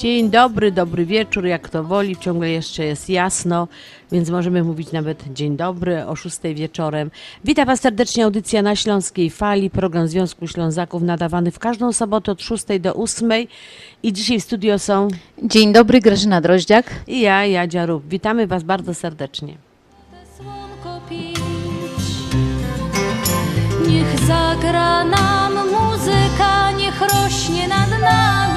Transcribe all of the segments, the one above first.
Dzień dobry, dobry wieczór, jak to woli. Ciągle jeszcze jest jasno, więc możemy mówić nawet dzień dobry o 6 wieczorem. Witam Was serdecznie, audycja na Śląskiej Fali, program Związku Ślązaków nadawany w każdą sobotę od 6 do 8. I dzisiaj w studio są Dzień dobry, Grażyna Droździak. i ja, Jadzia Rób. Witamy Was bardzo serdecznie. Niech zagra nam muzyka, niech rośnie nad nami.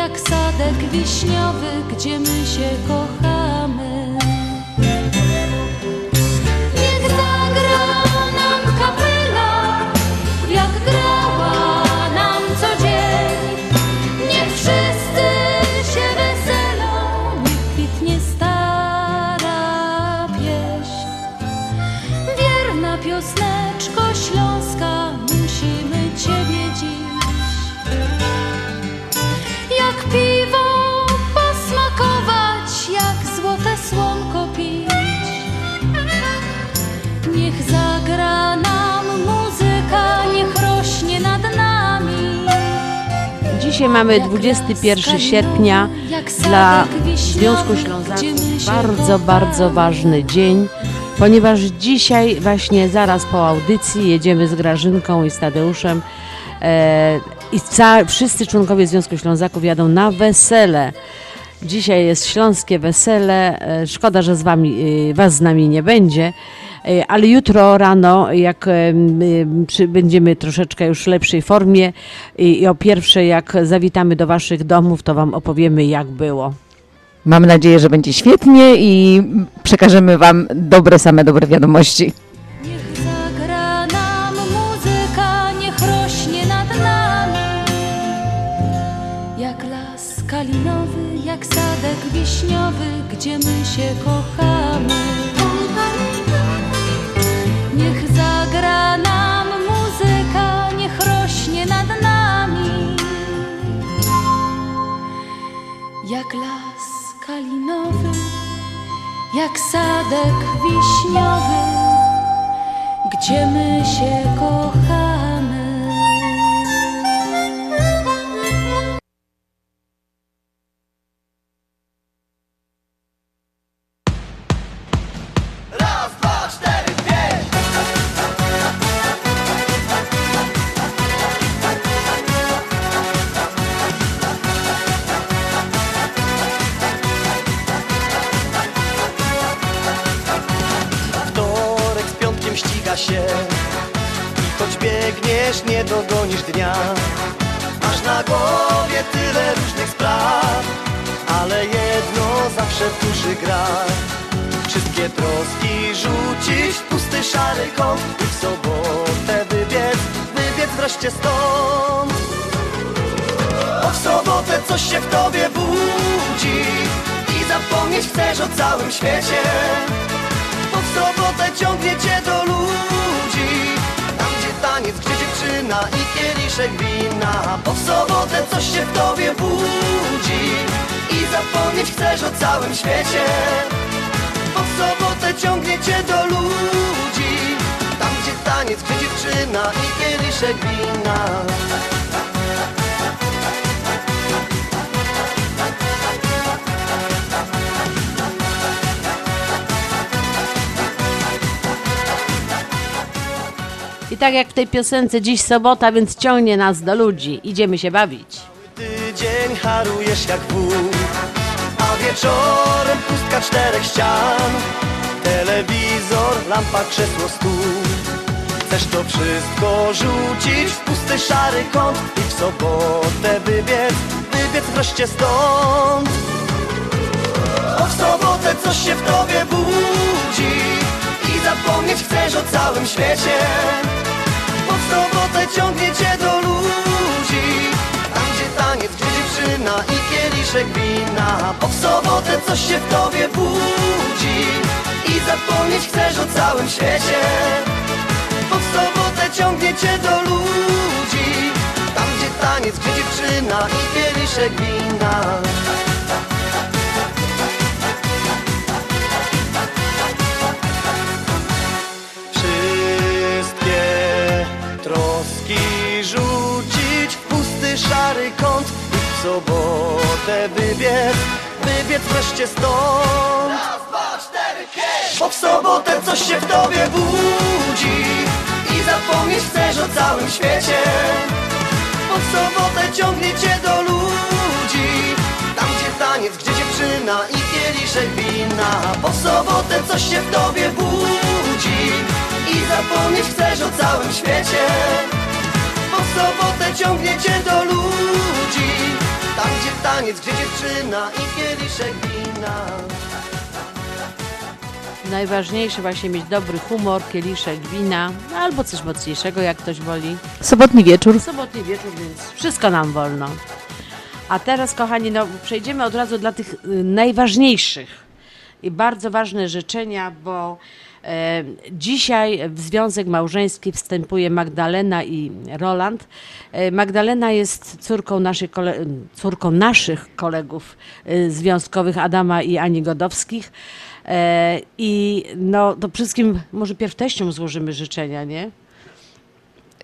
Jak sadek wiśniowy, gdzie my się kochamy. Dzisiaj mamy 21 sierpnia dla Związku Ślązaków bardzo, bardzo ważny dzień, ponieważ dzisiaj właśnie zaraz po audycji jedziemy z Grażynką i z Tadeuszem e, i ca- wszyscy członkowie Związku Ślązaków jadą na wesele. Dzisiaj jest śląskie wesele. E, Szkoda, że z wami, e, was z nami nie będzie. E, Ale jutro rano, jak em, przy, będziemy troszeczkę już w lepszej formie i, o pierwszej, jak zawitamy do waszych domów, to wam opowiemy, jak było. Mam nadzieję, że będzie świetnie i przekażemy Wam dobre, same dobre wiadomości. Niech zagra nam muzyka, niech rośnie nad nami. Jak las kalinowy, jak sadek wiśniowy, gdzie my się kochamy. Jak sadek wiśniowy, gdzie my się kochamy. Się. I choć biegniesz, nie dogonisz dnia. Masz na głowie tyle różnych spraw Ale jedno zawsze w duszy gra. Wszystkie troski rzucić w pusty szary kąt I w sobotę wybiec, wybiec wreszcie stąd. Bo w sobotę coś się w tobie budzi I zapomnieć chcesz o całym świecie w sobotę ciągnie cię do ludzi. Tam gdzie taniec, gdzie dziewczyna i kieliszek wina. Bo w sobotę coś się w tobie budzi. I zapomnieć chcesz o całym świecie. Bo w sobotę ciągnie cię do ludzi. Tam gdzie taniec, gdzie dziewczyna i kieliszek wina tak jak w tej piosence, dziś sobota, więc ciągnie nas do ludzi. Idziemy się bawić. Tydzień harujesz jak wół A wieczorem pustka czterech ścian Telewizor, lampa, krzesło, stół Chcesz to wszystko rzucić w pusty szary kąt I w sobotę wybiec, wybiec wreszcie stąd Bo w sobotę coś się w tobie budzi I zapomnieć chcesz o całym świecie sobotę ciągnie cię do ludzi. Tam gdzie taniec, gdzie dziewczyna i kieliszek wina. Bo w sobotę coś się w tobie budzi. I zapomnieć chcesz o całym świecie. Bo w sobotę ciągnie cię do ludzi. Tam gdzie taniec, gdzie dziewczyna i kieliszek wina szary kąt I w sobotę wybiec, wybiec wreszcie stąd. Bo w sobotę coś się w tobie budzi I zapomnieć chcesz o całym świecie. Bo w sobotę ciągnie cię do ludzi Tam gdzie taniec, gdzie dziewczyna i kieliszek wina. Bo w sobotę coś się w tobie budzi I zapomnieć chcesz o całym świecie w sobotę ciągnie cię do ludzi Tam gdzie taniec, gdzie dziewczyna i kieliszek wina Najważniejsze właśnie mieć dobry humor, kieliszek wina, albo coś mocniejszego, jak ktoś woli. Sobotni wieczór. Sobotni wieczór, więc wszystko nam wolno. A teraz, kochani, no, przejdziemy od razu dla tych y, najważniejszych i bardzo ważne życzenia, bo dzisiaj w związek małżeński wstępuje Magdalena i Roland. E, Magdalena jest córką kole, córką naszych kolegów y, związkowych Adama i Ani Godowskich. E, I no, to wszystkim może pierw złożymy życzenia, nie?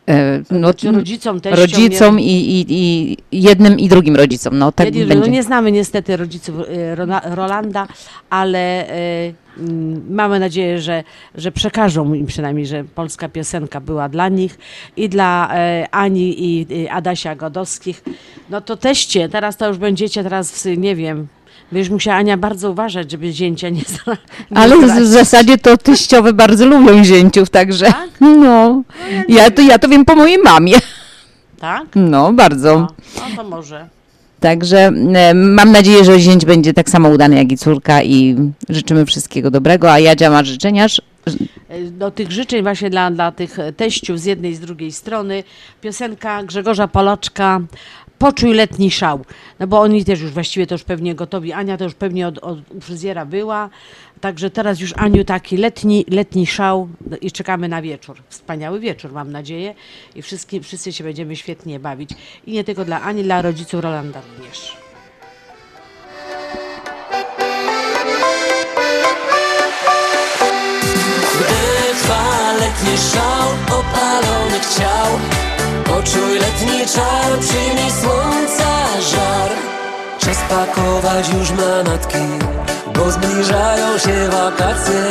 E, no, Czy rodzicom, teściom, rodzicom i, i, i jednym i drugim rodzicom. No tak Jedni-. No nie znamy niestety rodziców e, Rolanda, ale e, mm, mamy nadzieję, że, że przekażą im przynajmniej, że polska piosenka była dla nich i dla Ani i Adasia Godowskich. No to teście, teraz to już będziecie teraz, nie wiem, będziesz musiała Ania bardzo uważać, żeby zięcia nie, zra- Ale w, w zasadzie to teściowe bardzo lubią zięciów, także Tak? no, ja to, ja to wiem po mojej mamie. Tak? No, bardzo. No, no to może. Także e, mam nadzieję, że zięć będzie tak samo udany jak i córka i życzymy wszystkiego dobrego, a Jadzia ma życzeniarz. do tych życzeń właśnie dla, dla tych teściów z jednej i z drugiej strony. Piosenka Grzegorza Polaczka Poczuj letni szał. No bo oni też już właściwie to już pewnie gotowi. Ania to już pewnie od, od u fryzjera była. Także teraz już Aniu taki letni, letni szał i czekamy na wieczór. Wspaniały wieczór mam nadzieję i wszyscy, wszyscy się będziemy świetnie bawić. I nie tylko dla Ani, dla rodziców Rolanda również. Gdy letni szał opalonych ciał Poczuj letni czar, przyjmij słońca żar. Czas pakować już manatki Bo zbliżają się wakacje.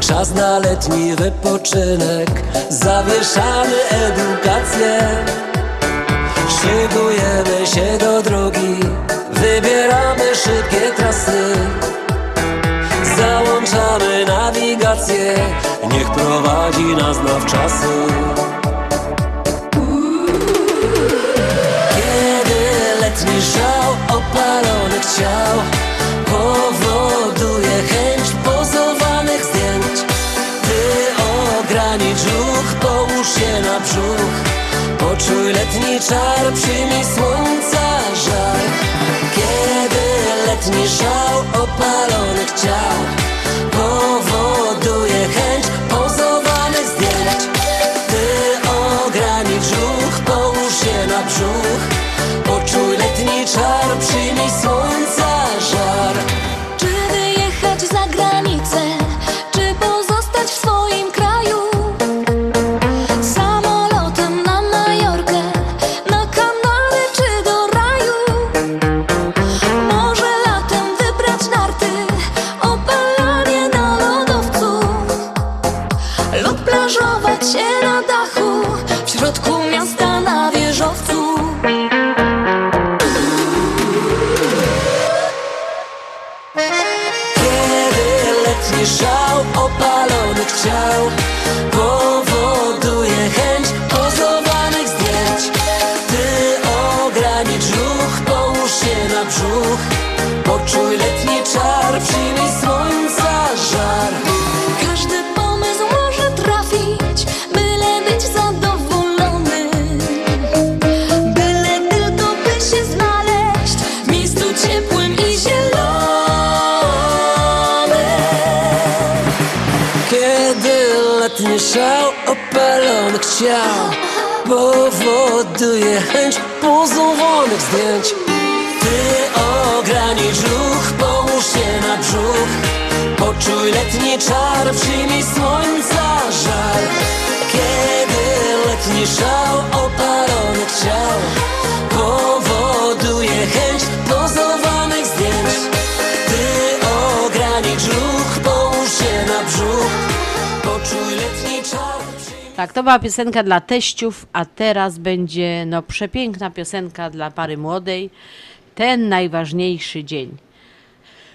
Czas na letni wypoczynek Zawieszamy edukację. Szykujemy się do drogi Wybieramy szybkie trasy. Załączamy nawigację Niech prowadzi nas nawczasy ciał Powoduje chęć pozowanych zdjęć. Ty ogranicz ruch, połóż się na brzuch. Poczuj letni czar, przyjmij słońca żar Kiedy letni żał opalonych ciał Poczuj letni czar, przyjmij słońca żar Każdy pomysł może trafić, byle być zadowolony. Byle tylko by się znaleźć w miejscu ciepłym i zielonym. Kiedy letni szał opalonych ciał Powoduje chęć pozowanych zdjęć Ty ogranicz Poczuj letni czar, przyjmij słońca żar Kiedy letni szał opalonych ciał Powoduje chęć pozowanych zdjęć Ty ogranicz ruch, połóż się na brzuch Poczuj letni czar, przyjmij Tak, to była piosenka dla teściów, a teraz będzie no przepiękna piosenka dla pary młodej. Ten najważniejszy dzień.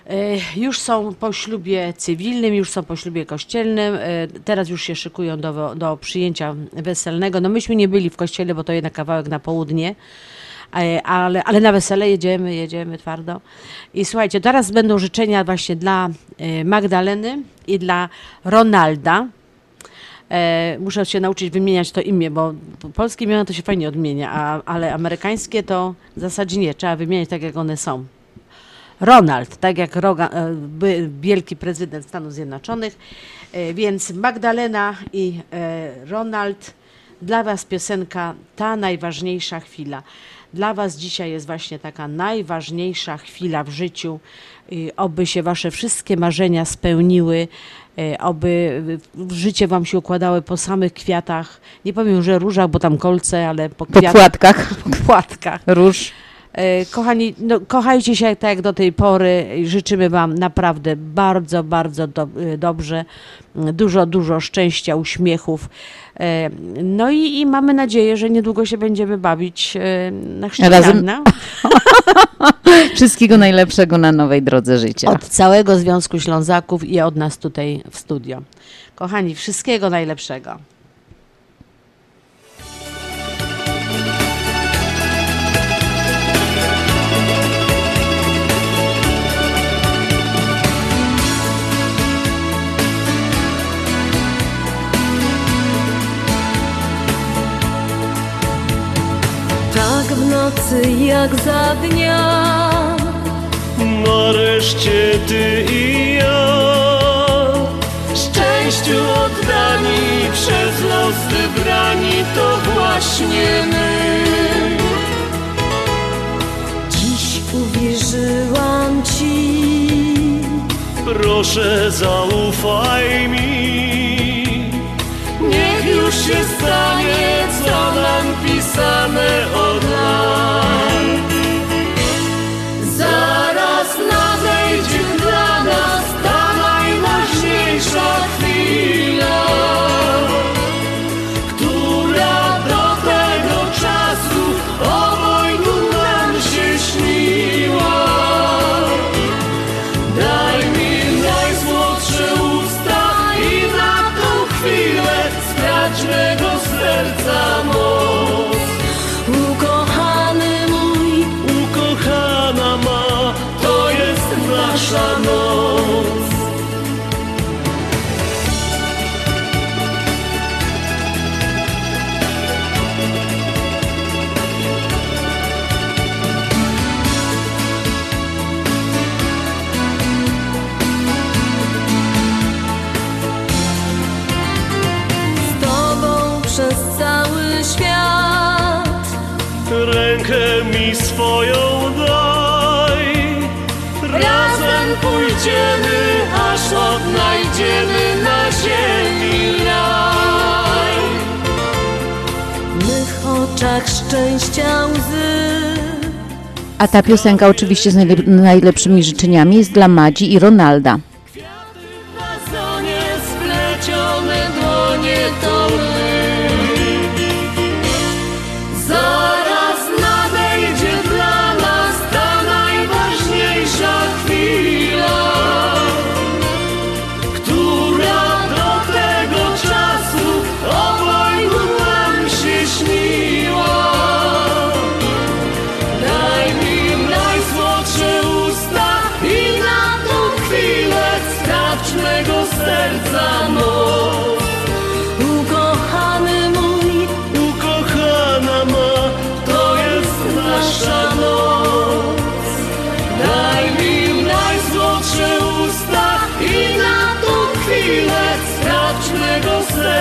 E, Już są po ślubie cywilnym, już są po ślubie kościelnym, e, teraz już się szykują do, do przyjęcia weselnego. No myśmy nie byli w kościele, bo to jednak kawałek na południe, e, ale, ale na wesele jedziemy, jedziemy twardo. I słuchajcie, teraz będą życzenia właśnie dla Magdaleny i dla Ronalda. Muszę się nauczyć wymieniać to imię, bo polskie imiona to się fajnie odmienia, a, ale amerykańskie to w zasadzie nie, trzeba wymieniać tak, jak one są. Ronald, tak jak Roga, e, wielki prezydent Stanów Zjednoczonych. E, Więc Magdalena i e, Ronald, dla Was piosenka Ta najważniejsza chwila. Dla Was dzisiaj jest właśnie taka najważniejsza chwila w życiu. Oby się Wasze wszystkie marzenia spełniły, oby życie Wam się układały po samych kwiatach. Nie powiem, że różach, bo tam kolce, ale po Po kwiatach, płatkach po płatkach. róż. E, Kochani, no, kochajcie się tak jak do tej pory. Życzymy Wam naprawdę bardzo, bardzo do, e, dobrze. Dużo, dużo szczęścia, uśmiechów. E, No i, i mamy nadzieję, że niedługo się będziemy bawić na no. Wszystkiego najlepszego na nowej drodze życia. Od całego Związku Ślązaków i od nas tutaj w studio. Kochani, wszystkiego najlepszego. Nocy jak za dnia. Nareszcie ty i ja Szczęściu oddani przez los wybrani To właśnie my. Dziś uwierzyłam ci. Proszę zaufaj mi. Niech już się stanie nam pisane od lat szczęścia łzy A ta piosenka oczywiście z najlep- najlepszymi życzeniami jest dla Madzi i Ronalda.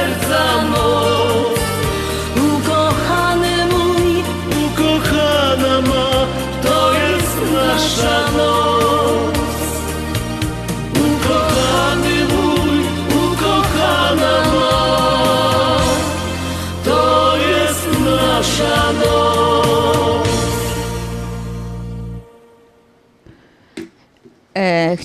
Mego serca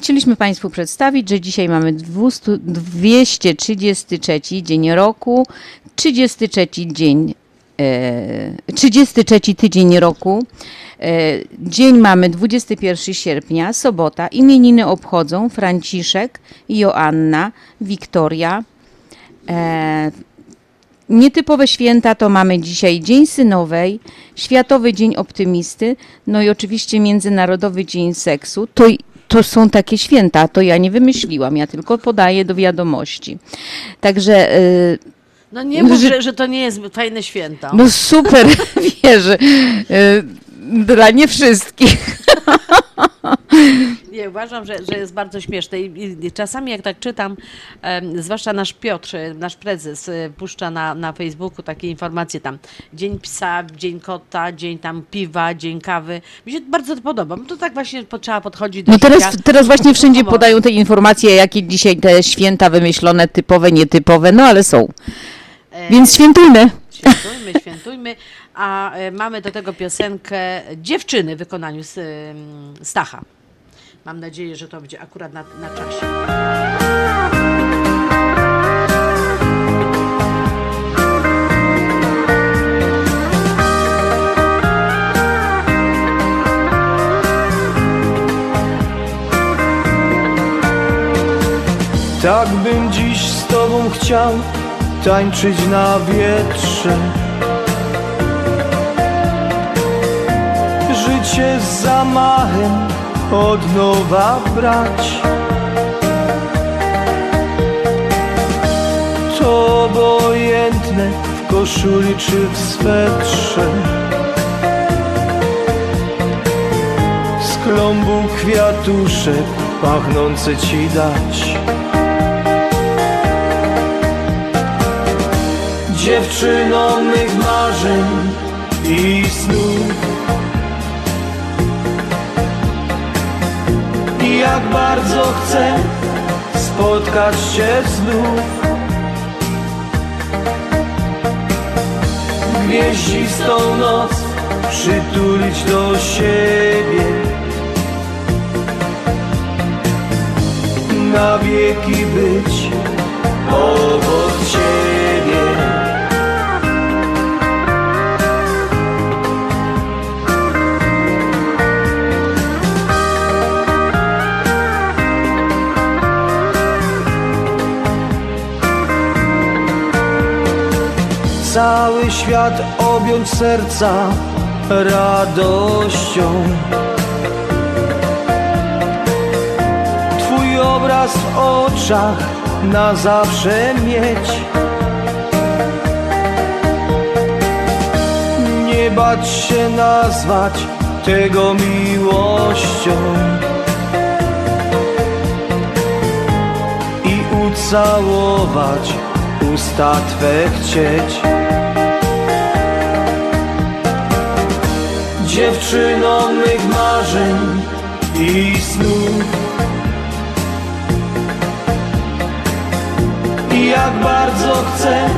chcieliśmy Państwu przedstawić, że dzisiaj mamy 200, 233 dzień roku, 33 dzień, e, 33 tydzień roku. E, dzień mamy 21 sierpnia, sobota. Imieniny obchodzą Franciszek, Joanna, Wiktoria. E, Nietypowe święta to mamy dzisiaj Dzień Synowej, Światowy Dzień Optymisty, no i oczywiście Międzynarodowy Dzień Seksu. To, to są takie święta, to ja nie wymyśliłam, ja tylko podaję do wiadomości. Także y, No nie mów, Że- że, że to nie jest fajne święto. no super, wierzę, y, dla nie wszystkich. Nie, uważam, że, że jest bardzo śmieszne I, czasami jak tak czytam, zwłaszcza nasz Piotr, e, nasz prezes, e, puszcza na, na Facebooku takie informacje tam, dzień psa, dzień kota, dzień tam piwa, dzień kawy. Mi się bardzo to podoba, bo to tak właśnie trzeba podchodzić do No teraz, życia. teraz właśnie wszędzie podają te informacje, jakie dzisiaj te święta wymyślone, typowe, nietypowe, no ale są. E, Więc świętujmy. Świętujmy, świętujmy. A e, mamy do tego piosenkę Dziewczyny w wykonaniu Stacha. Mam nadzieję, że to będzie akurat na, na czasie. Tak bym dziś z tobą chciał tańczyć na wietrze Życie z zamachem od nowa brać. To obojętne w koszuli czy w swetrze. Z klombu kwiatuszek pachnące ci dać. Dziewczyno mych marzeń i snów jak bardzo chcę spotkać Cię znów. Gwieździstą noc przytulić do siebie. Na wieki być obok Ciebie Cały świat objąć serca radością. Twój obraz w oczach na zawsze mieć. Nie bać się nazwać tego miłością. I ucałować usta Twe chcieć. Dziewczyno mych marzeń i snów. I jak bardzo chcę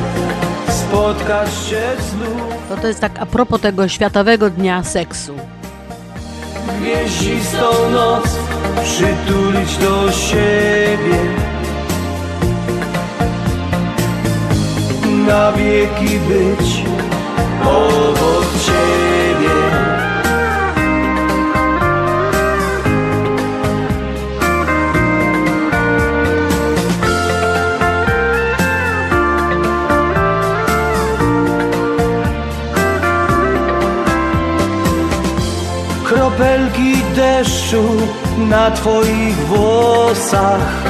spotkać się znów. To, to jest tak a propos tego Światowego Dnia Seksu. Gwieździstą noc przytulić do siebie Na wieki być. Obok Ciebie. Kropelki deszczu na Twoich włosach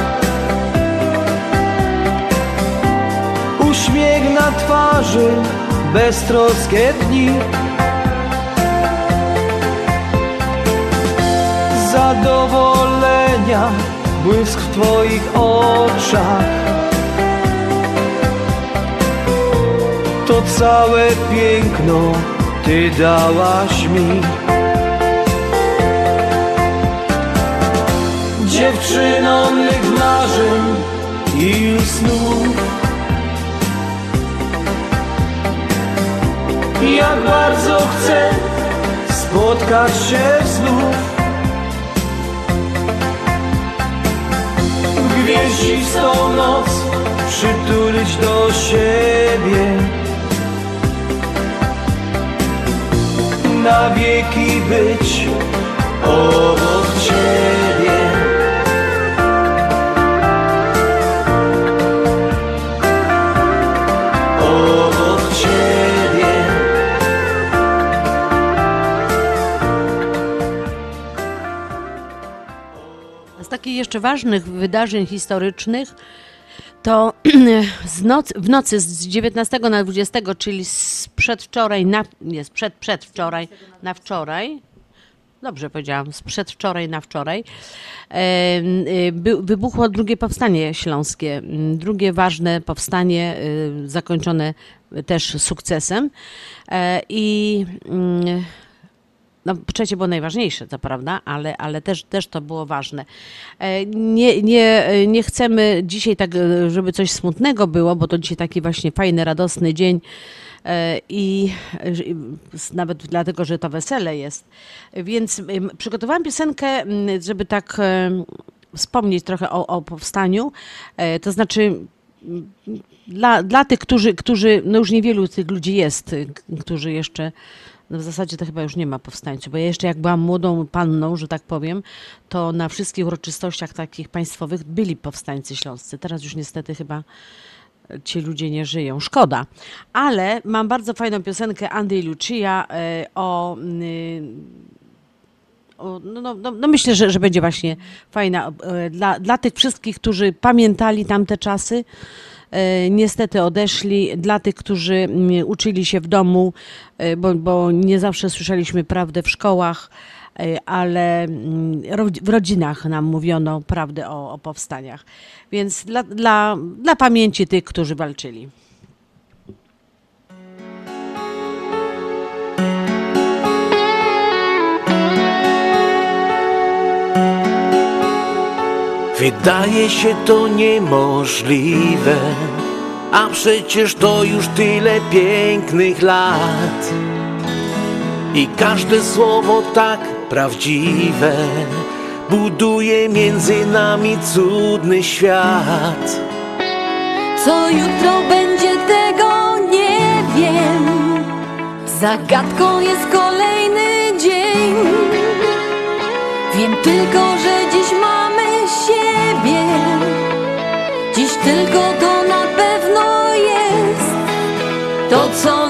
twarzy, beztroskie dni. Zadowolenia, błysk w Twoich oczach. To całe piękno Ty dałaś mi. Dziewczyno mych marzeń i snów Jak bardzo chcę spotkać się znów. Gwieździstą noc przytulić do siebie. Na wieki być obok Ciebie jeszcze ważnych wydarzeń historycznych to noc, w nocy z 19 na 20, czyli z przedwczoraj na, nie, przed, przedwczoraj na wczoraj, dobrze powiedziałam, z przedwczoraj na wczoraj, y, wybuchło drugie powstanie śląskie. Drugie ważne powstanie, y, zakończone też sukcesem. E, I mm, no, trzecie było najważniejsze, co prawda, ale, ale też, też to było ważne. E, Nie, nie, nie chcemy dzisiaj tak, e, żeby coś smutnego było, bo to dzisiaj taki właśnie fajny, radosny dzień e, i i nawet dlatego, że to wesele jest. Więc przygotowałam piosenkę, żeby tak wspomnieć trochę o, o powstaniu, to znaczy dla, dla tych, którzy, którzy, no już niewielu tych ludzi jest, którzy jeszcze, no w zasadzie to chyba już nie ma powstańców, bo ja jeszcze jak byłam młodą panną, że tak powiem, to na wszystkich uroczystościach takich państwowych byli powstańcy śląscy. Teraz już niestety chyba ci ludzie nie żyją. Szkoda. Ale mam bardzo fajną piosenkę Andy i Lucia e, o... y, o, no, no, no, no myślę, że, że będzie właśnie fajna e, dla, dla tych wszystkich, którzy pamiętali tamte czasy. E, Niestety odeszli dla tych, którzy mm, uczyli się w domu, e, bo, bo nie zawsze słyszeliśmy prawdę w szkołach, e, ale mm, w rodzinach nam mówiono prawdę o, o powstaniach. Więc dla, dla, dla pamięci tych, którzy walczyli. Wydaje się to niemożliwe, a przecież to już tyle pięknych lat. I każde słowo tak prawdziwe buduje między nami cudny świat. Co jutro będzie, tego nie wiem. Zagadką jest kolejny dzień. Wiem tylko, że dziś mamy siebie. Dziś tylko to na pewno jest. To, co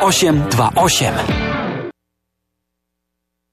0828.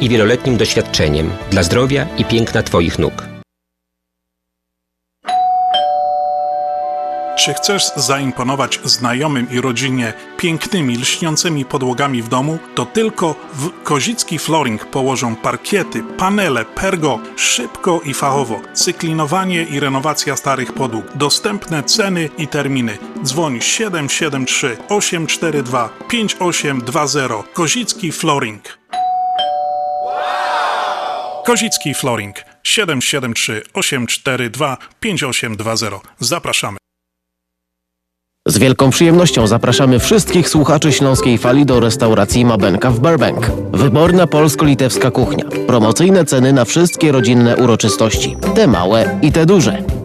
i wieloletnim doświadczeniem dla zdrowia i piękna Twoich nóg. Czy chcesz zaimponować znajomym i rodzinie pięknymi, lśniącymi podłogami w domu? To tylko w Kozicki Flooring położą parkiety, panele, pergo, szybko i fachowo. Cyklinowanie i renowacja starych podłóg. Dostępne ceny i terminy. Dzwoń 773 842 5820. Kozicki Flooring. Kozicki Flooring 773 842 5820. Zapraszamy. Z wielką przyjemnością zapraszamy wszystkich słuchaczy Śląskiej Fali do restauracji Mabenka w Burbank. Wyborna polsko-litewska kuchnia. Promocyjne ceny na wszystkie rodzinne uroczystości. Te małe i te duże.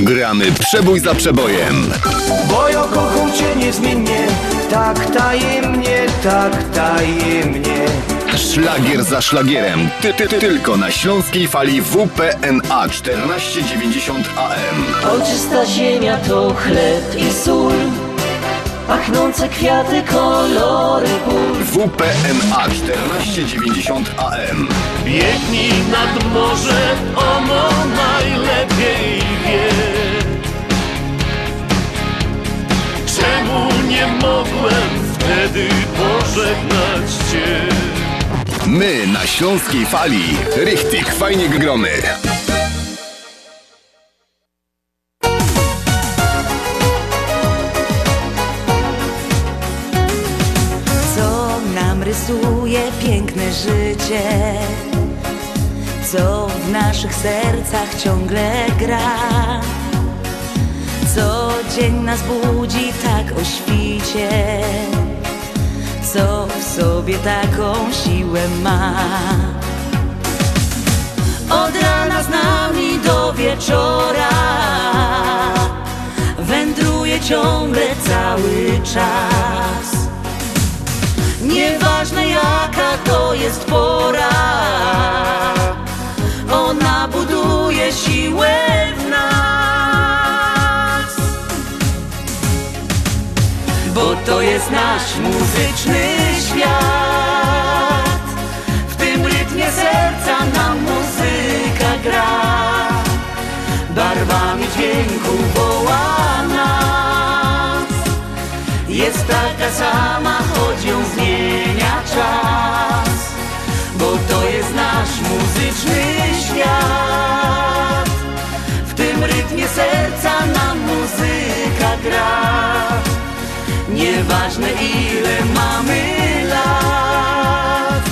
Gramy przebój za przebojem. Bo ja kocham cię niezmiennie Tak tajemnie, tak tajemnie Szlagier za szlagierem. Ty, ty, ty, tylko na śląskiej fali WPNA 1490 AM. Oczysta ziemia to chleb i sól Pachnące kwiaty, kolory pól WPNA 1490 AM. Biegnij nad morze, ono najlepiej wtedy pożegnać cię? My na śląskiej fali. Richtig, fajnie gromy. narysuje piękne życie, co w naszych sercach ciągle gra. Co dzień nas budzi tak o świcie, co w sobie taką siłę ma. Od rana z nami do wieczora wędruje ciągle cały czas. Nieważne jaka to jest pora, ona buduje siłę w nas. Bo to jest nasz muzyczny świat. W tym rytmie serca nam muzyka gra. Barwami dźwięku woła nas. Jest taka sama, choć ją zmienia czas. Bo to jest nasz muzyczny świat. W tym rytmie serca nam muzyka gra. Nieważne ile mamy lat,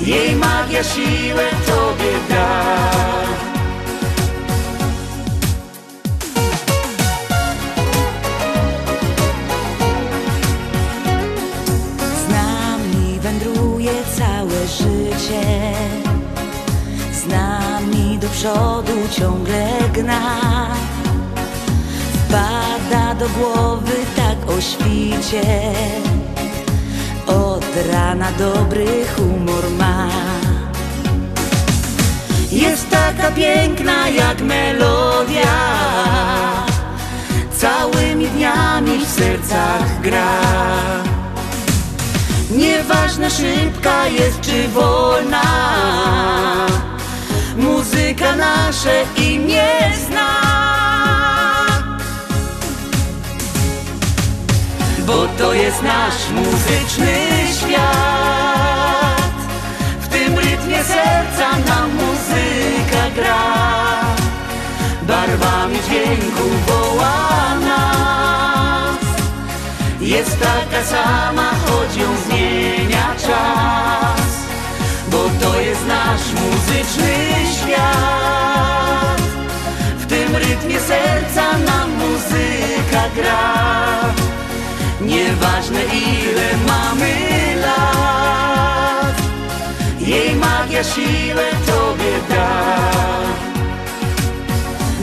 jej magia siłę tobie da. Z nami wędruje całe życie Z nami do przodu ciągle gna Wpada do głowy tak o świcie. Od rana dobry humor ma. Jest taka piękna jak melodia. Całymi dniami w sercach gra. Nieważne szybka jest czy wolna. Muzyka nasze imię zna Bo to jest nasz muzyczny świat. W tym rytmie serca nam muzyka gra. Barwami dźwięku woła nas. Jest taka sama, choć ją zmienia czas Bo to jest nasz muzyczny świat. W tym rytmie serca nam muzyka gra Nieważne ile mamy lat Jej magia siłę tobie da.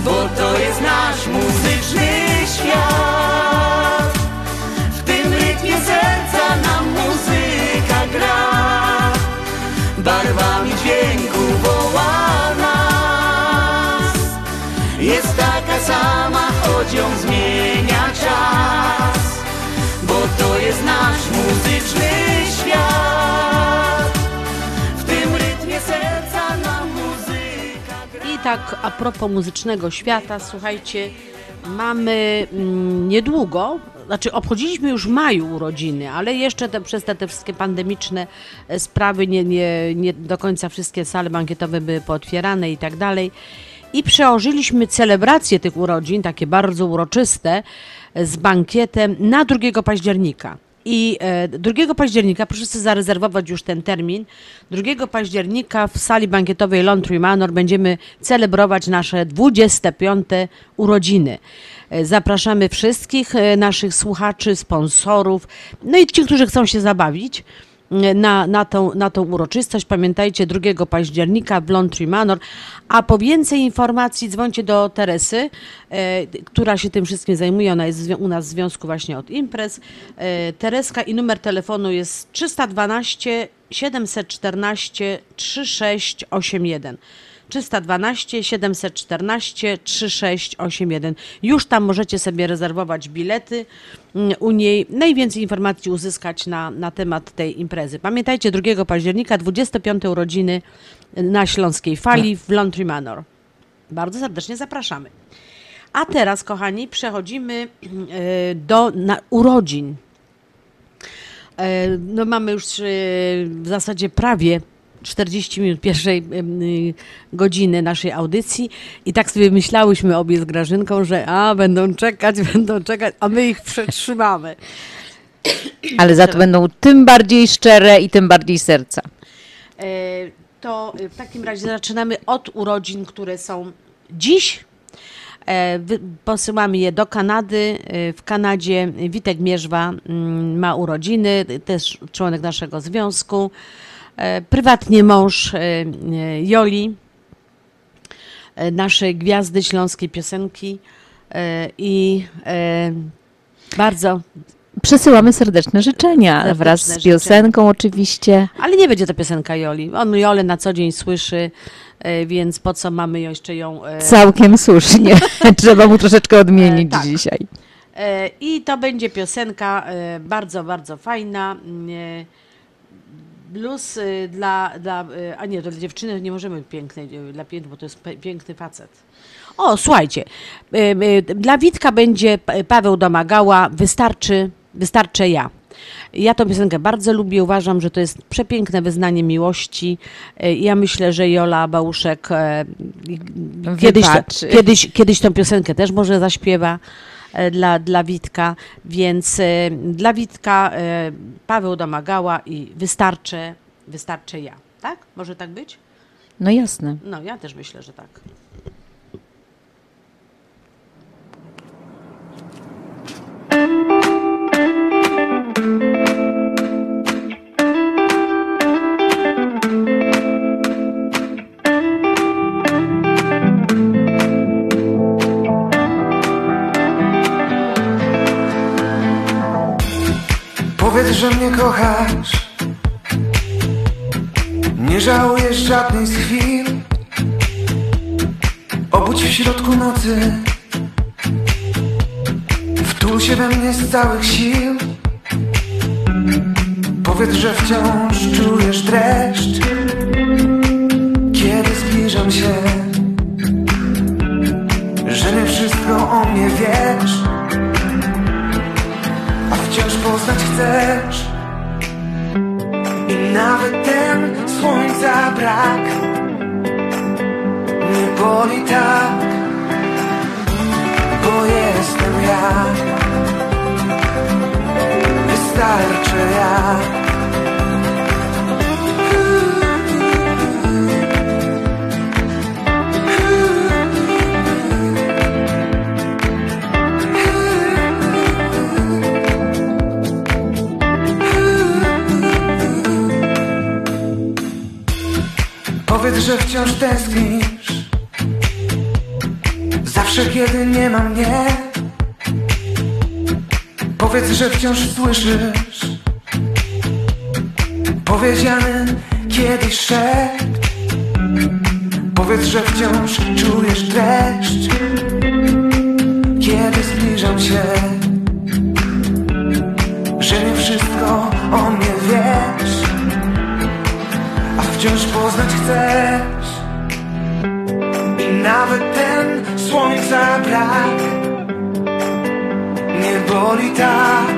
Bo to jest nasz muzyczny świat. W tym rytmie serca nam muzyka gra. Barwami dźwięku woła Jest taka sama, choć ją zmienia czas jest nasz muzyczny świat W tym rytmie serca nam muzyka gra I tak a propos muzycznego świata, słuchajcie, mamy mm, niedługo, znaczy obchodziliśmy już w maju urodziny, ale jeszcze te, przez te, te wszystkie pandemiczne e, sprawy nie, nie, nie do końca wszystkie sale bankietowe były pootwierane i tak dalej. I przełożyliśmy celebrację tych urodzin, takie bardzo uroczyste, e, z bankietem na 2 października. I e, 2 października, proszę sobie zarezerwować już ten termin, 2 października w sali bankietowej Laundry Manor będziemy celebrować nasze 25. urodziny. E, Zapraszamy wszystkich e, naszych słuchaczy, sponsorów, no i ci, którzy chcą się zabawić e, na, na, tą, na tą uroczystość. Pamiętajcie, 2 października w Laundry Manor. A po więcej informacji dzwońcie do Teresy, e, która się tym wszystkim zajmuje. Ona jest u nas w związku właśnie od imprez. E, Tereska i numer telefonu jest 312 714 3681. 312 714 3681. Już tam możecie sobie rezerwować bilety mm, u niej. Najwięcej informacji uzyskać na, na temat tej imprezy. Pamiętajcie, 2 października, 25 urodziny na Śląskiej Fali w Laundry Manor. Bardzo serdecznie zapraszamy. A teraz, kochani, przechodzimy e, do urodzin. E, No mamy już e, w zasadzie prawie 40 minut pierwszej y, godziny naszej audycji i tak sobie myślałyśmy obie z Grażynką, że a, będą czekać, będą czekać, a my ich przetrzymamy. Ale za to będą tym bardziej szczere i tym bardziej serca. E, To w takim razie zaczynamy od urodzin, które są dziś. E, Posyłamy je do Kanady. E, W Kanadzie Witek Mierzwa mm, ma urodziny, też członek naszego związku. E, Prywatnie mąż e, e, Joli, naszej gwiazdy śląskiej piosenki. I bardzo Przesyłamy serdeczne życzenia Serdeczne wraz z życzenia. piosenką oczywiście. Ale nie będzie to piosenka Joli. On Jolę na co dzień słyszy, więc po co mamy jeszcze ją... Całkiem słusznie. Trzeba mu troszeczkę odmienić tak. dzisiaj. I to będzie piosenka bardzo, bardzo fajna. Blues e, dla, dla... e, A nie, dla dziewczyny nie możemy pięknej, e, dla pięknej, bo to jest piękny facet. O, słuchajcie, dla Witka będzie Pa- Paweł Domagała, wystarczy, wystarczę ja. Ja tę piosenkę bardzo lubię, uważam, że to jest przepiękne wyznanie miłości. Ja myślę, że Jola Bałuszek e, kiedyś, Wybaczy. kiedyś, kiedyś tą piosenkę też może zaśpiewa dla, dla Witka, więc e, dla Witka e, Paweł Domagała i wystarczę, wystarczę ja. Tak? Może tak być? No jasne. No, ja też myślę, że tak. Że mnie kochasz. Nie żałujesz żadnej z chwil. Obudź w środku nocy. Wtul się we mnie z całych sił. Powiedz, że wciąż czujesz dreszcz. Kiedy zbliżam się Że nie wszystko o mnie wiesz wciąż poznać chcesz. I nawet ten słońca brak. Nie boli tak Bo jestem ja. Wystarczy ja że wciąż tęsknisz. Zawsze kiedy nie ma mnie Powiedz, że wciąż słyszysz. Powiedziany kiedyś szept. Powiedz, że wciąż czujesz dreszcz Kiedy zbliżam się wciąż poznać chcesz. I nawet ten słońca brak Nie boli tak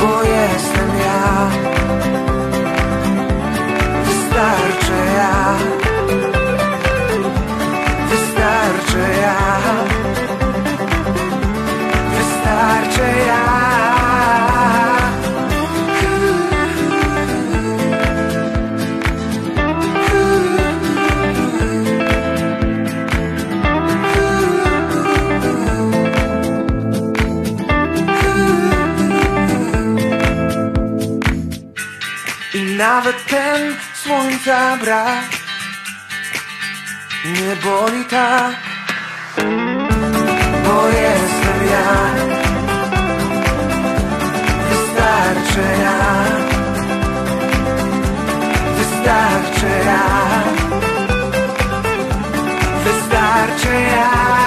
Bo jestem ja. Wystarczy ja nawet ten słońca brak. Nie boli tak Bo jestem ja. Wystarczy ja. Wystarczy ja. Wystarczy ja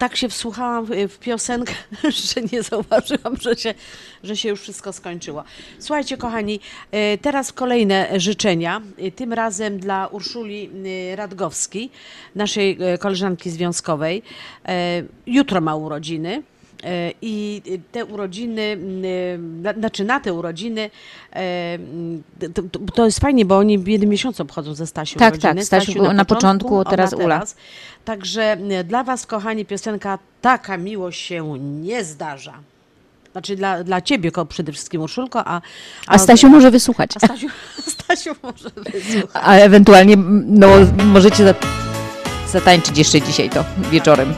tak, się wsłuchałam w, w piosenkę, że nie zauważyłam, że się, że się już wszystko skończyło. Słuchajcie, kochani, e, teraz kolejne życzenia. E, Tym razem dla Urszuli e, Radgowskiej, naszej koleżanki związkowej. Jutro ma urodziny. E, I te urodziny, mm, na- znaczy na te urodziny, e, to, to, jest fajnie, bo oni w jednym miesiącu obchodzą ze Stasią Tak, urodziny. tak, Stasiu był na początku, ona teraz Ula. Także e, dla Was, kochani, piosenka Taka miłość się nie zdarza. Znaczy dla, dla Ciebie przede wszystkim, Urszulko, a... A Stasiu może wysłuchać. A Stasiu, Stasiu może wysłuchać. A ewentualnie no, możecie za- zatańczyć jeszcze dzisiaj to wieczorem.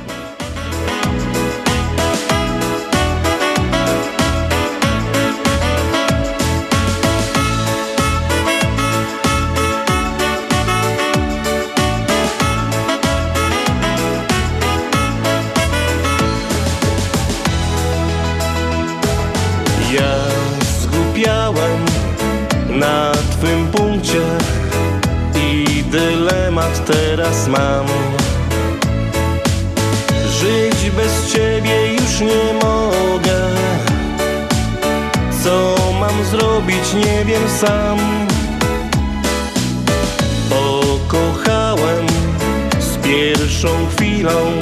Na twym punkcie i dylemat teraz mam. Żyć bez ciebie już nie mogę. Co mam zrobić, nie wiem sam. Pokochałem z pierwszą chwilą,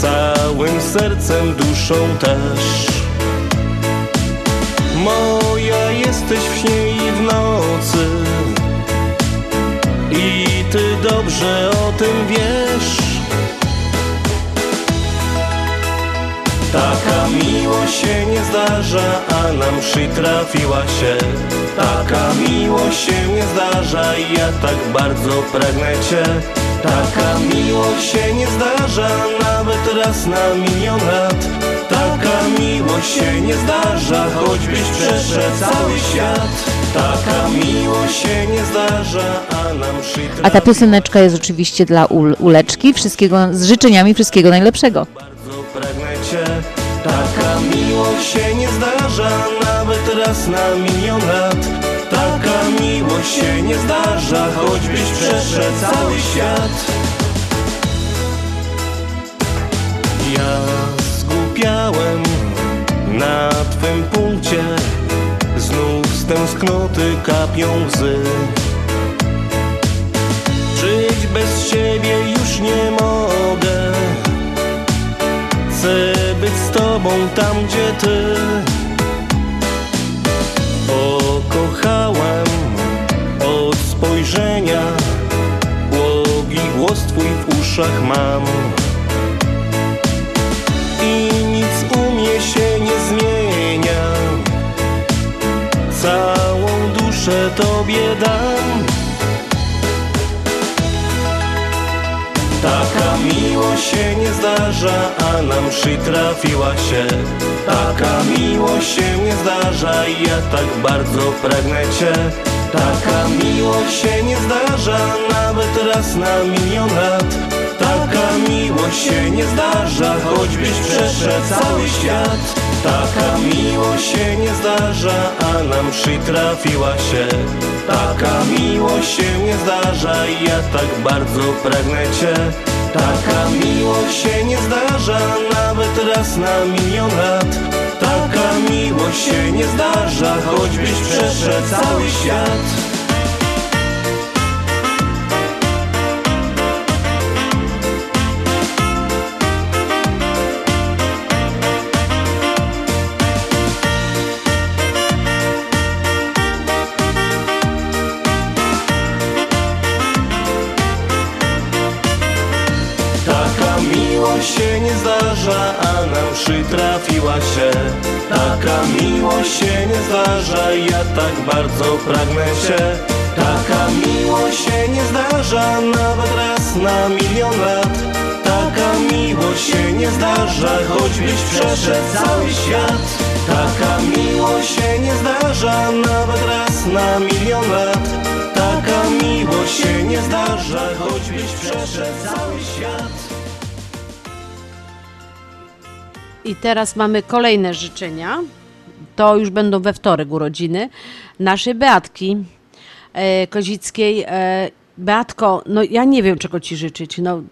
całym sercem, duszą też. Jesteś w śnie i w nocy. I ty dobrze o tym wiesz. Taka miłość się nie zdarza, a nam przytrafiła się. Taka miłość się nie zdarza i ja tak bardzo pragnę cię. Taka miłość się nie zdarza nawet raz na milion lat Taka miłość się nie zdarza, choćbyś przeszedł cały świat Taka miłość się nie zdarza, a nam przytrafiła A ta pioseneczka jest oczywiście dla Ul, Uleczki. Wszystkiego, z życzeniami wszystkiego najlepszego. bardzo pragnę cię Taka miłość się nie zdarza nawet raz na milion lat Taka miłość się nie zdarza, choćbyś przeszedł cały świat Ja zgubiałem na twym punkcie Znów z tęsknoty kapią łzy. Żyć bez ciebie już nie mogę. Chcę być z tobą tam, gdzie ty. Pokochałem od spojrzenia Błogi głos twój w uszach mam Całą duszę tobie dam. Taka miłość się nie zdarza, a nam przytrafiła się. Taka miłość się nie zdarza i ja tak bardzo pragnę cię. Taka miłość się nie zdarza nawet raz na milion lat. Taka miłość się nie zdarza, choćbyś przeszedł cały świat Taka miłość się nie zdarza, a nam przytrafiła się. Taka miłość się nie zdarza ja tak bardzo pragnę cię. Taka miłość się nie zdarza nawet raz na milion lat. Taka miłość się nie zdarza, choćbyś przeszedł cały świat miłość się nie zdarza, a nam przytrafiła się. Taka miłość się nie zdarza, ja tak bardzo pragnę cię Taka miłość się nie zdarza, nawet raz na milion lat. Taka miłość się nie zdarza, choćbyś przeszedł cały świat. Taka miłość się nie zdarza, nawet raz na milion lat. Taka miłość się nie zdarza, choćbyś przeszedł cały świat I teraz mamy kolejne życzenia. To już będą we wtorek urodziny naszej Beatki e, Kozickiej. E, Beatko, no ja nie wiem, czego ci życzyć. No,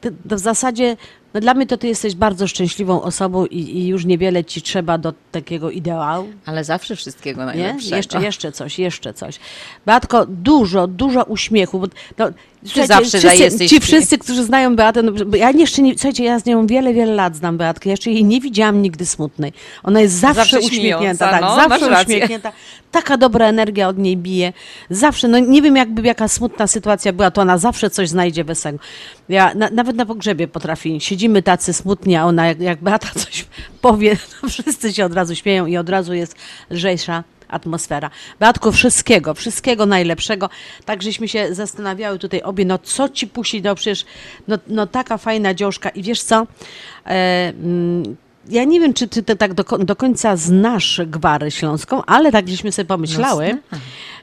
ty, w zasadzie, no dla mnie to ty jesteś bardzo szczęśliwą osobą i, i już niewiele ci trzeba do takiego ideału. Ale zawsze wszystkiego Nie? najlepszego. Jeszcze, jeszcze coś, jeszcze coś. Beatko, dużo, dużo uśmiechu. Bo, no, słuchajcie, zawsze wszyscy, jesteś- Ci wszyscy, którzy znają Beatę, no, ja jeszcze nie, słuchajcie, ja z nią wiele, wiele lat znam Beatkę, jeszcze jej nie widziałam nigdy smutnej. Ona jest zawsze, Zawsze uśmiechnięta, śmiejąca, tak, no, zawsze uśmiechnięta. Taka dobra energia od niej bije. Zawsze, no nie wiem jakby jaka smutna sytuacja była, to ona zawsze coś znajdzie wesołego. Ja na, nawet na pogrzebie potrafi, siedzimy tacy smutni, a ona jak, jak Beata coś powie, to wszyscy się od razu śmieją i od razu jest lżejsza atmosfera. Beatko, wszystkiego, wszystkiego najlepszego. Tak żeśmy się zastanawiały tutaj obie, no co ci pusi, no przecież no, no taka fajna dziążka i wiesz co, e, mm, ja nie wiem, czy ty tak do, do końca znasz Gwarę Śląską, ale tak żeśmy sobie pomyślały, No,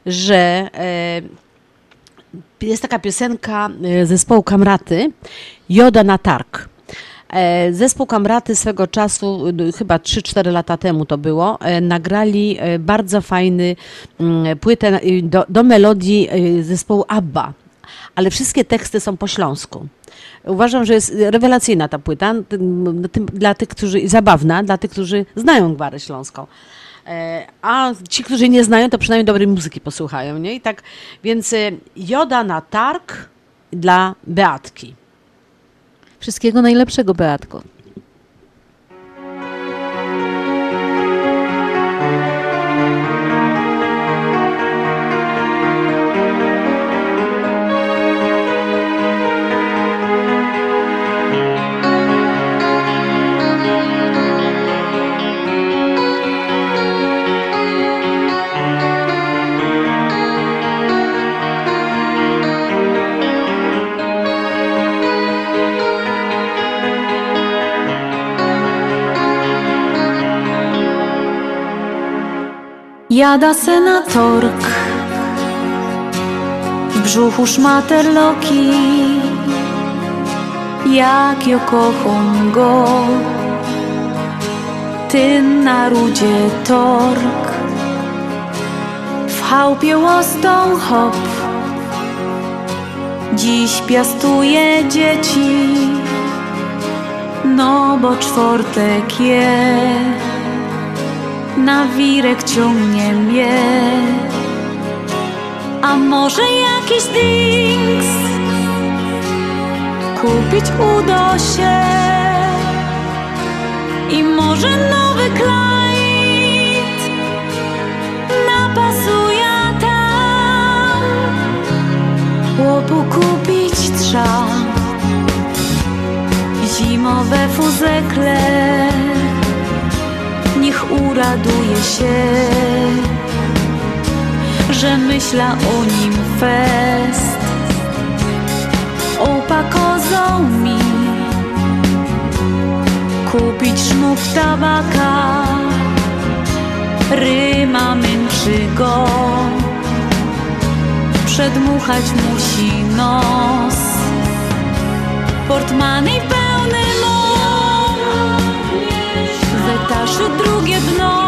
że e, jest taka piosenka e, zespołu Kamraty, Joda na targ. E, Zespół Kamraty swego czasu, chyba 3-4 lata temu to było, e, nagrali e, bardzo fajny mm, płytę do, do melodii zespołu ABBA, ale wszystkie teksty są po śląsku. Uważam, że jest rewelacyjna ta płyta, dla tych, którzy, zabawna, dla tych, którzy znają Gwarę Śląską. A ci, którzy nie znają, to przynajmniej dobrej muzyki posłuchają, nie? I tak, więc Joda na targ dla Beatki. Wszystkiego najlepszego, Beatko. Jada senatork W brzuchu szmaterloki Jak jo kocham go Ty na rudzie tork W chałupie łostą hop. Dziś piastuje dzieci No bo czwartek je na wirek ciągnie mnie. A może jakiś drinks Kupić uda się? I może nowy klajt Napasuje tam? Chłopu kupić trza Zimowe fuzekle niech uraduje się, że myśla o nim fest. Opakozą mi kupić sznur tabaka, ryma mym przygo, przedmuchać musi nos. Portmany pełny mą Wytaszy drugie dno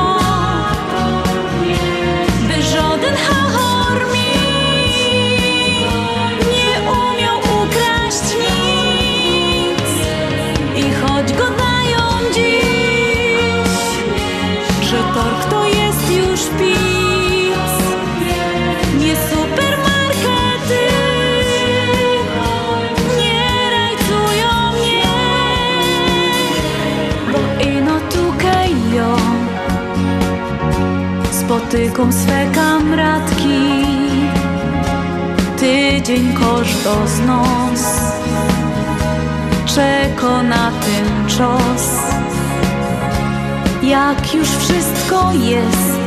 z nos Czeko na tym czas. Jak już wszystko jest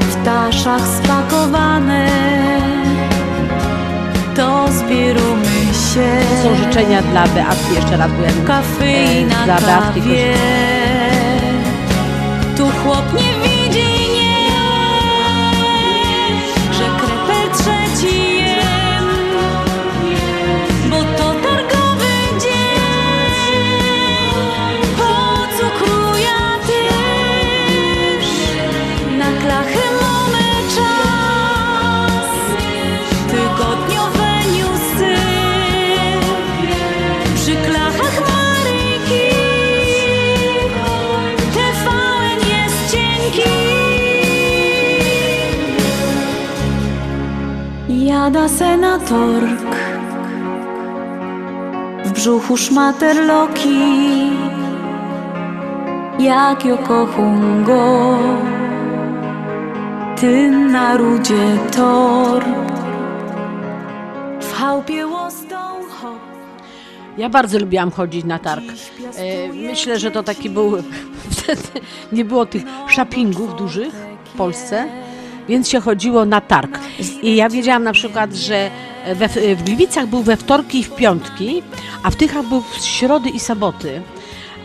W taszach spakowane To zbieramy się. To są życzenia dla Beatki, jeszcze raz, nie- Kawy e, na dla Beatki kawie Tu chłop nie Jada senatork. W brzuchu szmaterloki Jak jo kocham go Ty na rudzie tor. W chałupie łostą hop Ja bardzo lubiłam chodzić na targ. E, Myślę, że to taki był. Wtedy nie było tych shoppingów dużych w Polsce, więc się chodziło na targ. I ja wiedziałam na przykład, że we, w Gliwicach był we wtorki i w piątki, a w Tychach był w środy i soboty.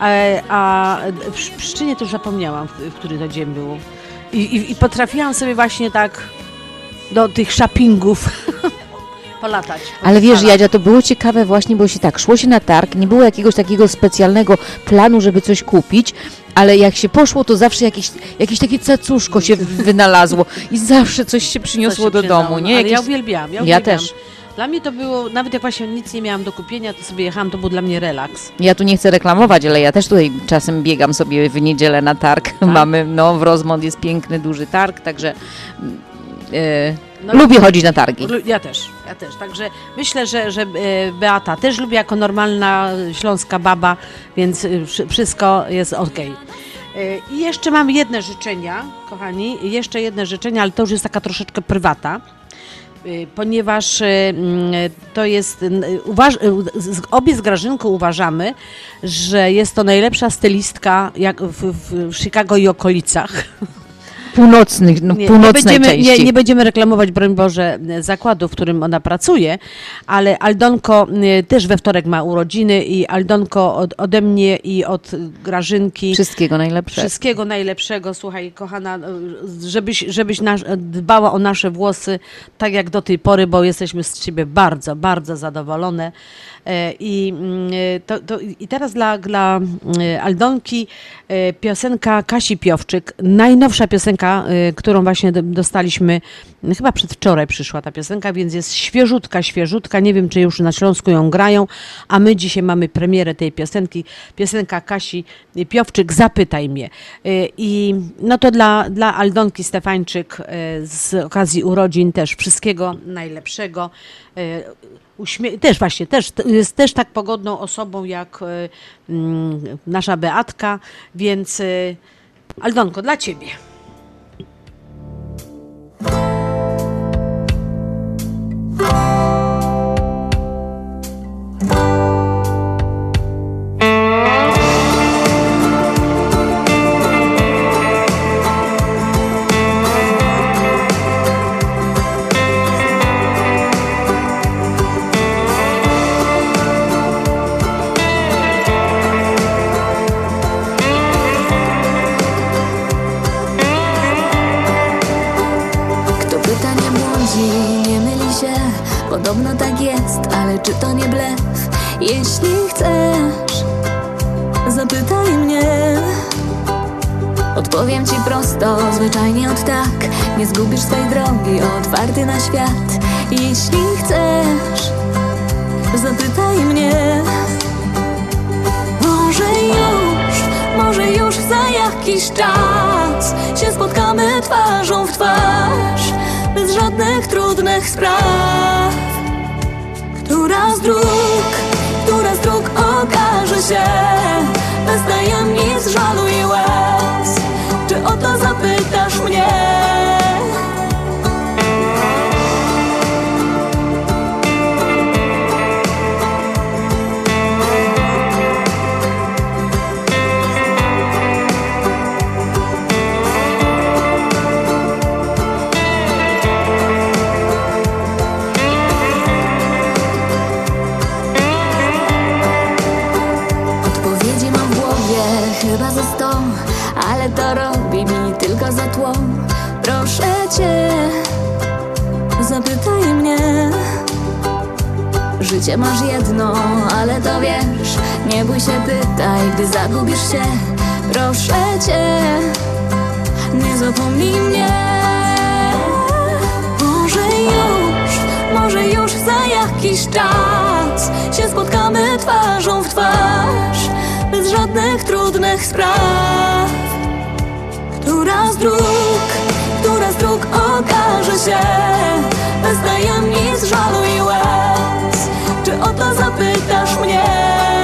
E, A w Sz- Pszczynie to już zapomniałam, w, w który to dzień było. I, i, I potrafiłam sobie właśnie tak do tych shoppingów polatać. po Ale wiesz. Jadzia, to było ciekawe właśnie, bo się tak, szło się na targ, nie było jakiegoś takiego specjalnego planu, żeby coś kupić, ale jak się poszło, to zawsze jakieś, jakieś takie cacuszko się wynalazło i zawsze coś się przyniosło się do przydało, domu, no, nie? Ja uwielbiałam, ja, Ja uwielbiałam. też. Dla mnie to było, nawet jak właśnie nic nie miałam do kupienia, to sobie jechałam, to był dla mnie relaks. Ja tu nie chcę reklamować, ale ja też tutaj czasem biegam sobie w niedzielę na targ. Tak? Mamy, no w Rozmont jest piękny, duży targ, także e, No, lubię chodzić na targi. Ja też, ja też. Także myślę, że, że e, Beata też lubi jako normalna śląska baba, więc e, wszy- wszystko jest ok. I jeszcze mam jedne życzenia, kochani, jeszcze jedne życzenia, ale to już jest taka troszeczkę prywata. Ponieważ mm, to jest, uważ, obie z Grażynką uważamy, że jest to najlepsza stylistka jak w, w Chicago i okolicach. Północnych, no, Nie, północnej nie, będziemy, części. nie, nie będziemy reklamować, broń Boże, zakładu, w którym ona pracuje, ale Aldonko y, też we wtorek ma urodziny i Aldonko od, ode mnie i od Grażynki. Wszystkiego najlepszego. Wszystkiego najlepszego, słuchaj, kochana, y, żebyś, żebyś nasz, dbała o nasze włosy tak jak do tej pory, bo jesteśmy z ciebie bardzo, bardzo zadowolone. E, I, mm, e, to, to, I teraz dla, dla e, Aldonki piosenka Kasi Piowczyk, najnowsza piosenka, którą właśnie do- dostaliśmy, chyba przedwczoraj przyszła ta piosenka, więc jest świeżutka, świeżutka, nie wiem czy już na Śląsku ją grają, a my dzisiaj mamy premierę tej piosenki, piosenka Kasi Piowczyk, Zapytaj mnie. I no to dla, dla Aldonki Stefańczyk z okazji urodzin też wszystkiego najlepszego. Uśmie- też właśnie, też, jest też tak pogodną osobą jak e, mm, nasza Beatka, więc e, Aldonko, dla Ciebie. Czy to nie blef? Jeśli chcesz, zapytaj mnie. Odpowiem ci prosto, zwyczajnie od tak. Nie zgubisz swej drogi, otwarty na świat. Jeśli chcesz, zapytaj mnie. Może już, może już za jakiś czas Się spotkamy twarzą w twarz Bez żadnych trudnych spraw Która z dróg, która z dróg okaże się Bez tajemnic, żalu i łez Czy o to zapytasz mnie? Życie masz jedno, ale to wiesz. Nie bój się, pytaj, gdy zagubisz się. Proszę cię, nie zapomnij mnie. Może już, może już za jakiś czas Się spotkamy twarzą w twarz Bez żadnych trudnych spraw. Która z dróg, która z dróg okaże się? Bez tajemnic spraw o to zapytasz mnie.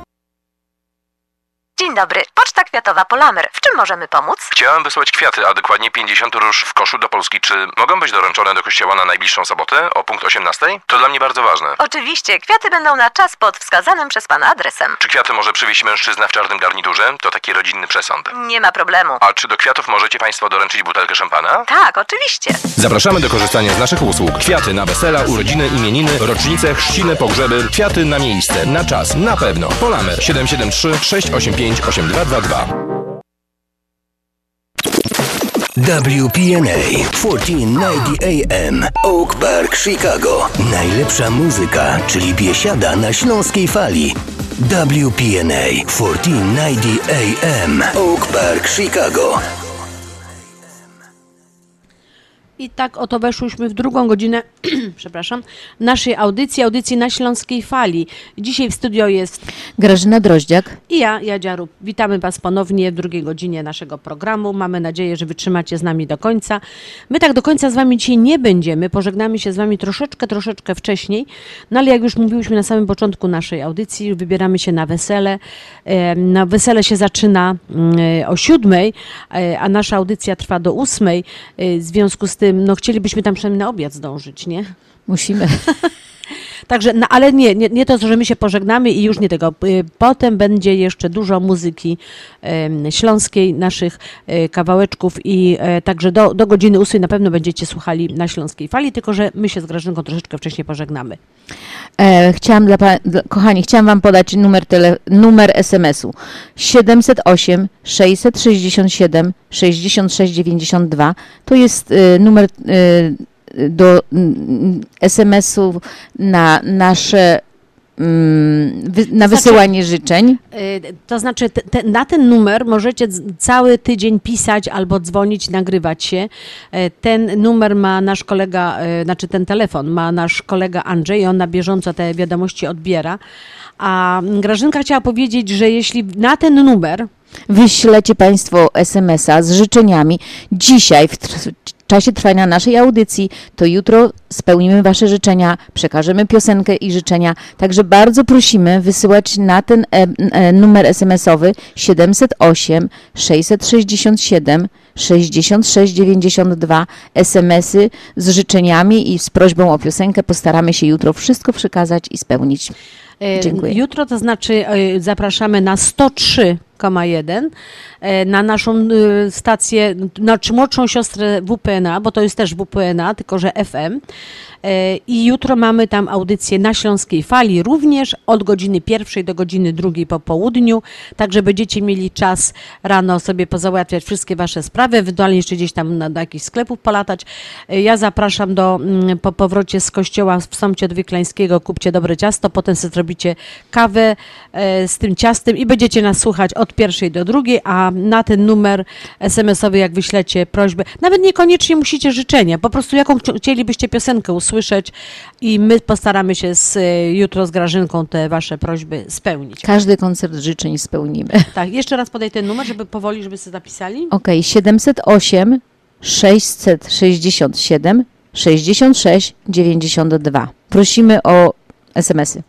Dzień dobry, Poczta Kwiatowa Polamer. W czym możemy pomóc? Chciałem wysłać kwiaty, a dokładnie 50 róż w koszu do Polski. Czy mogą być doręczone do kościoła na najbliższą sobotę o punkt 18? To dla mnie bardzo ważne. Oczywiście, kwiaty będą na czas pod wskazanym przez Pana adresem. Czy kwiaty może przywieźć mężczyzna w czarnym garniturze? To taki rodzinny przesąd. Nie ma problemu. A czy do kwiatów możecie Państwo doręczyć butelkę szampana? Tak, oczywiście. Zapraszamy do korzystania z naszych usług. Kwiaty na wesela, urodziny, imieniny, rocznice, chrzciny, pogrzeby. Kwiaty na miejsce, na czas, na pewno. Polamer 773 685 8222. WPNA 1490 AM Oak Park, Chicago. Najlepsza muzyka, czyli biesiada na śląskiej fali. WPNA 1490 AM Oak Park, Chicago. I tak oto weszłyśmy w drugą godzinę, przepraszam, naszej audycji, audycji na Śląskiej Fali. Dzisiaj w studio jest Grażyna Droździak. i ja, Jadzia Rób. Witamy Was ponownie w drugiej godzinie naszego programu. Mamy nadzieję, że wytrzymacie z nami do końca. My tak do końca z Wami dzisiaj nie będziemy. Pożegnamy się z Wami troszeczkę, troszeczkę wcześniej. No ale jak już mówiłyśmy na samym początku naszej audycji, wybieramy się na wesele. E, Na wesele się zaczyna mm, o siódmej, e, a nasza audycja trwa do ósmej. E, W związku z tym, no chcielibyśmy tam przynajmniej na obiad zdążyć, nie? Musimy. Także, no, ale nie, nie, nie to, że my się pożegnamy i już nie tego. Y, Potem będzie jeszcze dużo muzyki śląskiej, naszych e, kawałeczków i e, także do, do godziny 8 na pewno będziecie słuchali na Śląskiej Fali, tylko że my się z Grażynką troszeczkę wcześniej pożegnamy. E, chciałam dla, dla, kochani, chciałam Wam podać numer, tele, numer SMS-u 708 667 6692. To jest e, numer e, do mm, SMS-u na nasze mm, na Znaczy- wysyłanie życzeń. Y, To znaczy, te, te, na ten numer możecie cały tydzień pisać albo dzwonić, nagrywać się. E, Ten numer ma nasz kolega, e, znaczy ten telefon ma nasz kolega Andrzej, on na bieżąco te wiadomości odbiera. A Grażynka chciała powiedzieć, że jeśli na ten numer Wyślecie Państwo SMS-a z życzeniami dzisiaj w czasie trwania naszej audycji, to jutro spełnimy Wasze życzenia, przekażemy piosenkę i życzenia. Także bardzo prosimy wysyłać na ten e e numer SMS-owy 708 667 6692 SMS-y z życzeniami i z prośbą o piosenkę. Postaramy się jutro wszystko przekazać i spełnić. E, Dziękuję. Jutro to znaczy e, zapraszamy na 103 1.1 e, na naszą e, stację, znaczy młodszą siostrę WPNA, bo to jest też WPNA, tylko że FM. E, I jutro mamy tam audycję na Śląskiej Fali również od godziny pierwszej do godziny drugiej po południu, Także będziecie mieli czas rano sobie pozałatwiać wszystkie wasze sprawy, ewentualnie jeszcze gdzieś tam na, do jakichś sklepów polatać. Ja zapraszam do, mm, po powrocie z kościoła w Sącie Odwiklańskiego, kupcie dobre ciasto, potem sobie zrobicie kawę z tym ciastem i będziecie nas słuchać od pierwszej do drugiej, a na ten numer SMS-owy, jak wyślecie prośbę, nawet niekoniecznie musicie życzenia, po prostu jaką chci- chcielibyście piosenkę usłyszeć i my postaramy się z, e, jutro z Grażynką te wasze prośby spełnić. Każdy koncert życzeń spełnimy. Tak, jeszcze raz podaj ten numer, żeby powoli, żeby sobie zapisali. Ok, 708 667 66 92. Prosimy o SMS-y.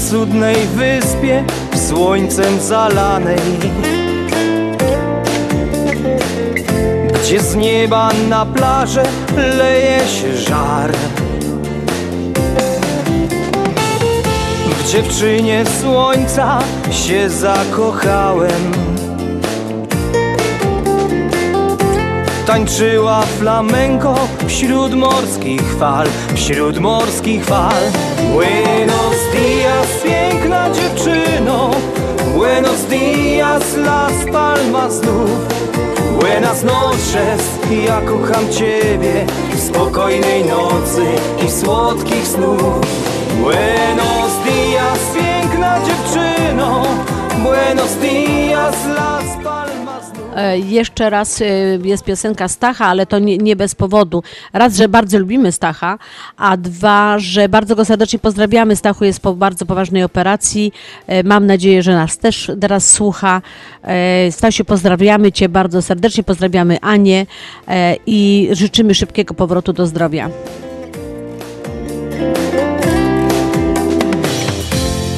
Cudnej wyspie, słońcem zalanej. Gdzie z nieba na plażę leje się żar. W dziewczynie słońca się zakochałem. Tańczyła flamenko wśród morskich fal, wśród morskich fal. Buenos dias, piękna dziewczyno, Buenos dias, Las Palmas znów. Buenas noches, ja kocham Ciebie spokojnej nocy i słodkich snów. Buenos dias, piękna dziewczyno, Buenos dias, Las Palmas Jeszcze raz e, jest piosenka Stacha, ale to nie, nie bez powodu. Raz, że bardzo lubimy Stacha, a dwa, że bardzo go serdecznie pozdrawiamy. Stachu jest po bardzo poważnej operacji. E, Mam nadzieję, że nas też teraz słucha. E, Stasiu, pozdrawiamy Cię bardzo serdecznie, pozdrawiamy Anię e, i życzymy szybkiego powrotu do zdrowia.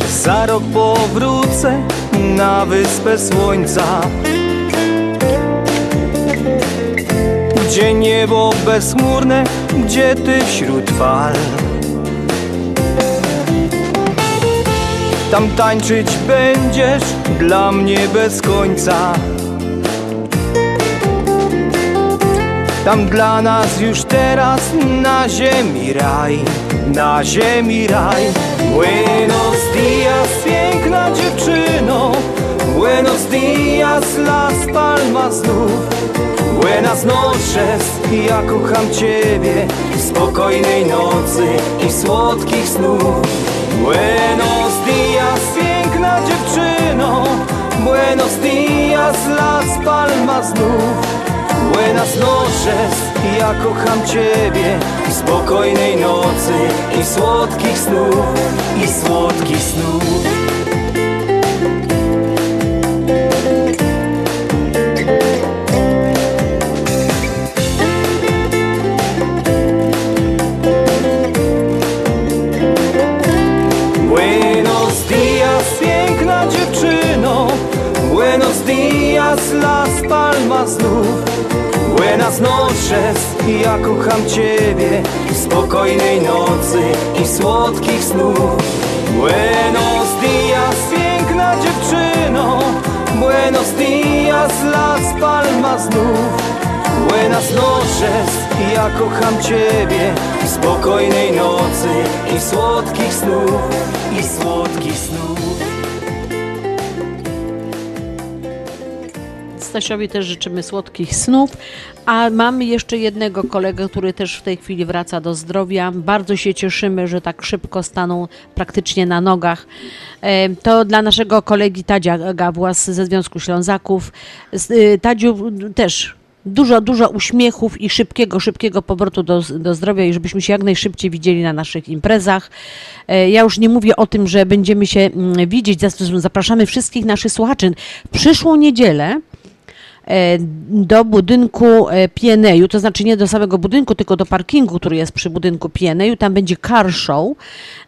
Za rok powrócę na wyspę słońca Gdzie niebo bezchmurne, gdzie ty wśród fal Tam tańczyć będziesz dla mnie bez końca Tam dla nas już teraz na ziemi raj, na ziemi raj. Buenos dias, piękna dziewczyno, Buenos dias, Las Palmas znów. Buenas noches, ja kocham Ciebie spokojnej nocy i słodkich snów. Buenos dias, piękna dziewczyno, Buenos dias, Las Palmas znów. Buenas noches, ja kocham Ciebie spokojnej nocy i słodkich snów, i słodkich snów. Znów Buenas noches, ja kocham Ciebie Spokojnej nocy i słodkich snów. Buenos dias, piękna dziewczyno. Buenos dias, Las Palmas znów. Buenas noches, ja kocham Ciebie Spokojnej nocy i słodkich snów. I słodkich snów Stasiowi też życzymy słodkich snów, a mamy jeszcze jednego kolegę, który też w tej chwili wraca do zdrowia. Bardzo się cieszymy, że tak szybko staną praktycznie na nogach. To dla naszego kolegi Tadzia Gawła z- ze Związku Ślązaków. Y, Tadziu też dużo, dużo uśmiechów i szybkiego, szybkiego powrotu do, do zdrowia i żebyśmy się jak najszybciej widzieli na naszych imprezach. E, Ja już nie mówię o tym, że będziemy się mm, widzieć. Zapraszamy wszystkich naszych słuchaczy. W przyszłą niedzielę do budynku e, PNA-u, to znaczy nie do samego budynku, tylko do parkingu, który jest przy budynku PNA-u. Tam będzie car show,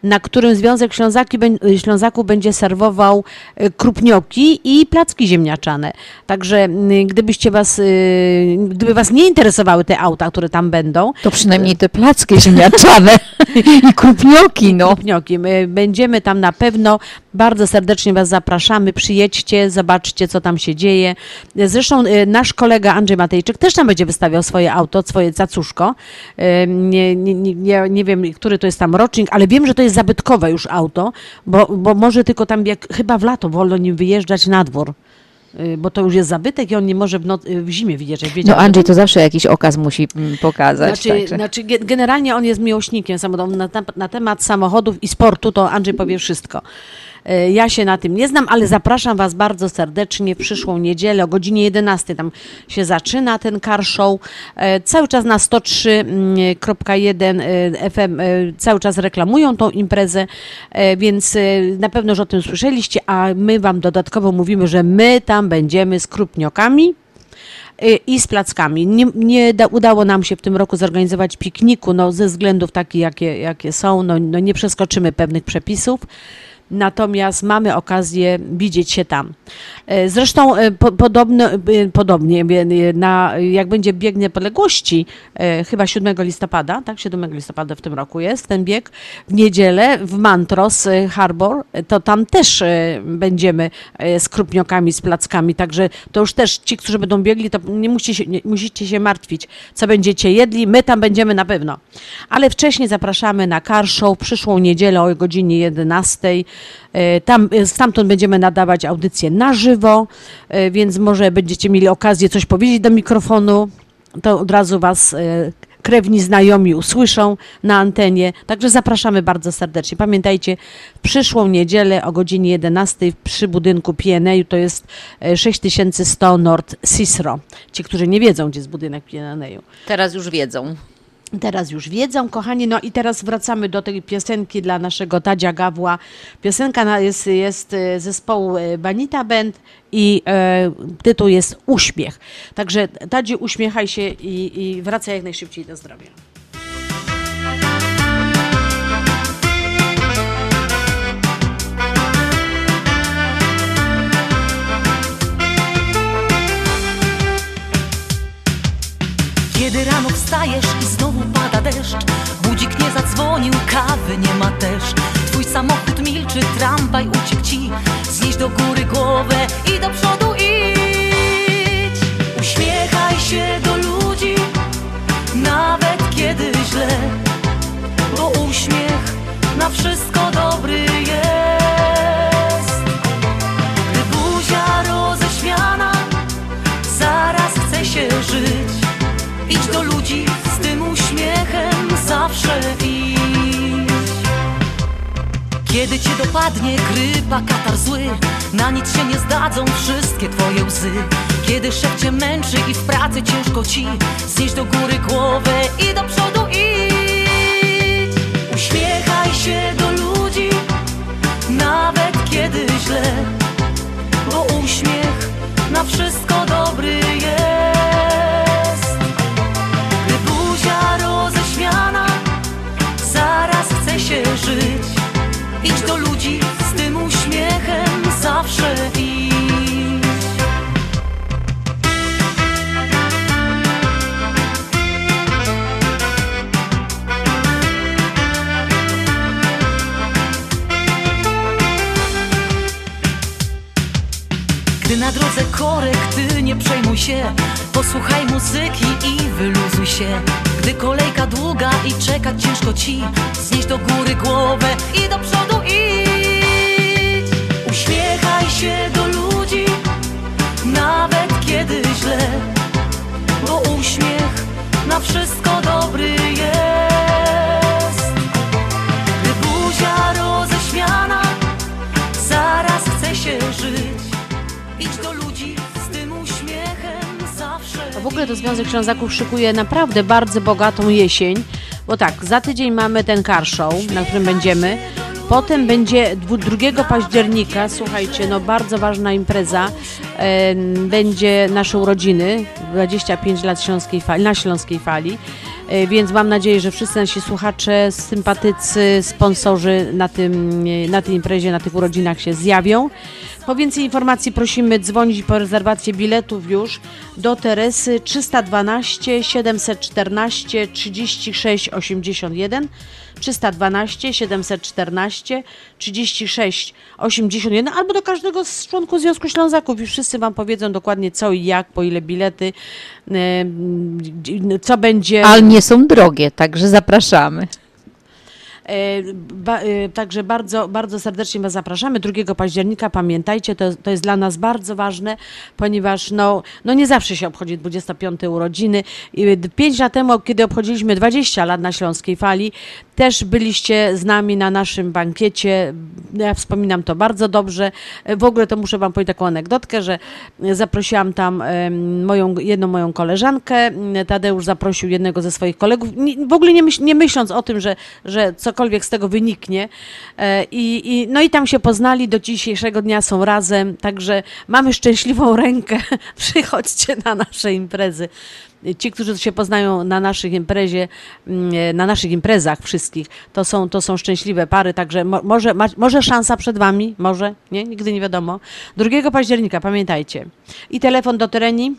na którym Związek Ślązaki, bę- Ślązaków będzie serwował e, krupnioki i placki ziemniaczane. Także m, gdybyście was, y, gdyby was nie interesowały te auta, które tam będą, To przynajmniej te placki ziemniaczane i krupnioki, no. Krupnioki. My będziemy tam na pewno. Bardzo serdecznie Was zapraszamy. Przyjedźcie, zobaczcie, co tam się dzieje. Zresztą y, nasz kolega Andrzej Matejczyk też tam będzie wystawiał swoje auto, swoje cacuszko. Y, Nie, nie, nie, nie- wiem, który to jest tam rocznik, ale wiem, że to jest zabytkowe już auto, bo, bo może tylko tam jak, chyba w lato wolno nim wyjeżdżać na dwór. Y, Bo to już jest zabytek i on nie może w, noc, y, w zimie wyjeżdżać. No Wiedział, Andrzej to zawsze jakiś okaz musi mm, pokazać. znaczy, także. znaczy, ge- generalnie on jest miłośnikiem samochodów. Na, na temat samochodów i sportu to Andrzej powie wszystko. E, Ja się na tym nie znam, ale zapraszam Was bardzo serdecznie w przyszłą niedzielę o godzinie 11. Tam się zaczyna ten car show. E, Cały czas na 103.1 e, FM cały czas reklamują tą imprezę, więc na pewno, że o tym słyszeliście, a my Wam dodatkowo mówimy, że my tam będziemy z krupniokami i z plackami. Nie, nie da, udało nam się w tym roku zorganizować pikniku, no, ze względów takich, jakie, jakie są. No, no, nie przeskoczymy pewnych przepisów. Natomiast mamy okazję widzieć się tam. E, Zresztą e, po, podobno, e, podobnie, na, jak będzie bieg niepodległości, chyba 7 listopada, tak, 7 listopada w tym roku jest ten bieg, w niedzielę w Mantros Harbor, to tam też będziemy z krupniokami, z plackami, także to już też ci, którzy będą biegli, to nie musicie, się, nie musicie się martwić, co będziecie jedli, my tam będziemy na pewno. Ale wcześniej zapraszamy na car show w przyszłą niedzielę o godzinie 11. E, Tam, e, stamtąd będziemy nadawać audycję na żywo, e, więc może będziecie mieli okazję coś powiedzieć do mikrofonu, to od razu Was krewni znajomi usłyszą na antenie. Także zapraszamy bardzo serdecznie. Pamiętajcie, przyszłą niedzielę o godzinie 11 przy budynku PNA to jest e, 6100 North Cicero. Ci, którzy nie wiedzą, gdzie jest budynek PNA. Teraz już wiedzą. Teraz już wiedzą, kochani. No i teraz wracamy do tej piosenki dla naszego Tadzia Gawła. Piosenka jest, jest e, zespołu e, Banita Band i e, tytuł jest Uśmiech. Także Tadziu, uśmiechaj się i, i wracaj jak najszybciej do zdrowia. Kiedy rano wstajesz i znowu pada deszcz. Budzik nie zadzwonił, kawy nie ma też. Twój samochód milczy, tramwaj uciekł ci. Znieś do góry głowę i do przodu idź. Uśmiechaj się do ludzi Nawet kiedy źle. Bo uśmiech na wszystko dobry jest Kiedy cię dopadnie grypa, katar zły Na nic się nie zdadzą wszystkie twoje łzy. Kiedy szef cię męczy i w pracy ciężko ci Znieś do góry głowę i do przodu idź. Uśmiechaj się do ludzi Nawet kiedy źle Bo uśmiech na wszystko dobry Gdy na drodze korekty, nie przejmuj się. Posłuchaj muzyki i wyluzuj się. Gdy kolejka długa i czekać ciężko ci Znieś do góry głowę i do przodu idź Uśmiechaj się do ludzi Nawet kiedy źle Bo uśmiech na wszystko dobry jest w ogóle to Związek Ślązaków szykuje naprawdę bardzo bogatą jesień, bo tak, za tydzień mamy ten car show, na którym będziemy. Potem będzie dwu- 2 października, słuchajcie, no bardzo ważna impreza, będzie nasze urodziny, 25 lat Śląskiej Fali, na Śląskiej Fali, E, więc mam nadzieję, że wszyscy nasi słuchacze, sympatycy, sponsorzy na, tym, e, na tej imprezie, na tych urodzinach się zjawią. Po więcej informacji prosimy dzwonić po rezerwację biletów już do Teresy 312 714 36 81 312 714 36 81 albo do każdego z członków Związku Ślązaków i wszyscy Wam powiedzą dokładnie co i jak, po ile bilety, co będzie. Ale nie są drogie, także zapraszamy. E, Ba, e, także bardzo, bardzo serdecznie Was zapraszamy. 2 października, pamiętajcie, to, to jest dla nas bardzo ważne, ponieważ no, no nie zawsze się obchodzi 25 urodziny. I Pięć lat temu, kiedy obchodziliśmy 20 lat na Śląskiej Fali, też byliście z nami na naszym bankiecie. Ja wspominam to bardzo dobrze. E, W ogóle to muszę Wam powiedzieć taką anegdotkę, że zaprosiłam tam moją, jedną moją koleżankę. Tadeusz zaprosił jednego ze swoich kolegów. W ogóle nie, myśl, nie myśląc o tym, że, że cokolwiek z tego wyniknie. E, I, i, no i tam się poznali, do dzisiejszego dnia są razem, także mamy szczęśliwą rękę. Przychodźcie na nasze imprezy. Ci, którzy się poznają na naszych imprezie, mm, na naszych imprezach wszystkich, to są, to są szczęśliwe pary, także mo, może, ma, może szansa przed wami, może, nie, nigdy nie wiadomo. 2 października, pamiętajcie. I telefon do tereni?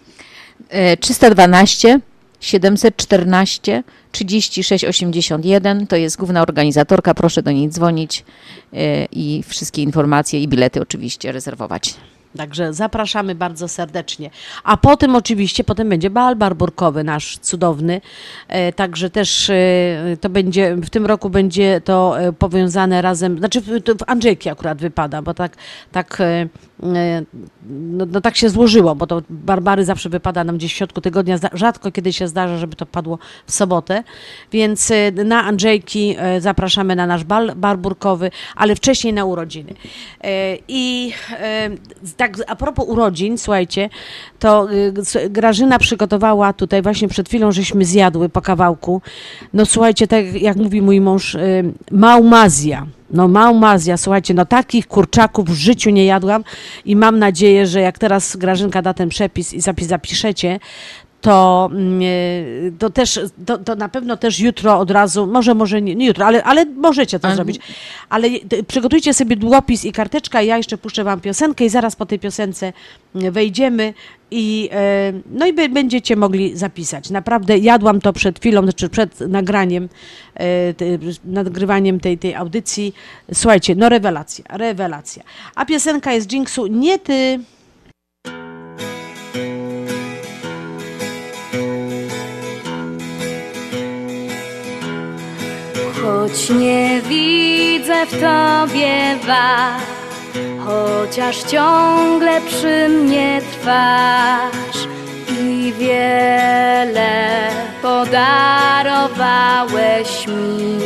E, 312 714 3681 to jest główna organizatorka, proszę do niej dzwonić e, i wszystkie informacje i bilety oczywiście rezerwować. Także zapraszamy bardzo serdecznie. A potem oczywiście, potem będzie bal barburkowy nasz cudowny. E, także też e, to będzie, w tym roku będzie to powiązane razem, znaczy w, Andrzejki akurat wypada, bo tak, tak, no, no tak się złożyło, bo to Barbary zawsze wypada nam gdzieś w środku tygodnia, Za- rzadko kiedy się zdarza, żeby to padło w sobotę, więc e, na Andrzejki e, zapraszamy na nasz bal barburkowy, ale wcześniej na urodziny. E, I e, tak a propos urodzin, słuchajcie, to Grażyna przygotowała tutaj właśnie przed chwilą, żeśmy zjadły po kawałku. No słuchajcie, tak jak mówi mój mąż, maumazja. No maumazja, słuchajcie, no takich kurczaków w życiu nie jadłam i mam nadzieję, że jak teraz Grażynka da ten przepis i zapis zapiszecie, to, mm, e, to też, to, to na pewno też jutro od razu, może, może nie, nie jutro, ale, ale możecie to zrobić. Ale przygotujcie sobie długopis i karteczka, ja jeszcze puszczę wam piosenkę i zaraz po tej piosence mm, wejdziemy i e, no i będziecie mogli zapisać. Naprawdę jadłam to przed chwilą, znaczy przed nagraniem, e, nagrywaniem tej, tej audycji. Słuchajcie, no rewelacja, rewelacja. A piosenka jest Jinxu, nie ty. Choć nie widzę w tobie wad, chociaż ciągle przy mnie trwasz i wiele podarowałeś mi.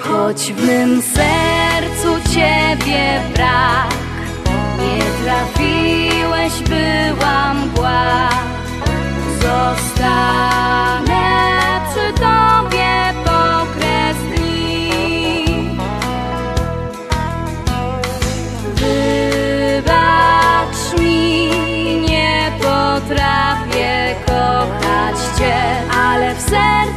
Choć w mym sercu ciebie brak, nie trafiłeś, była mgła. Zostanę ale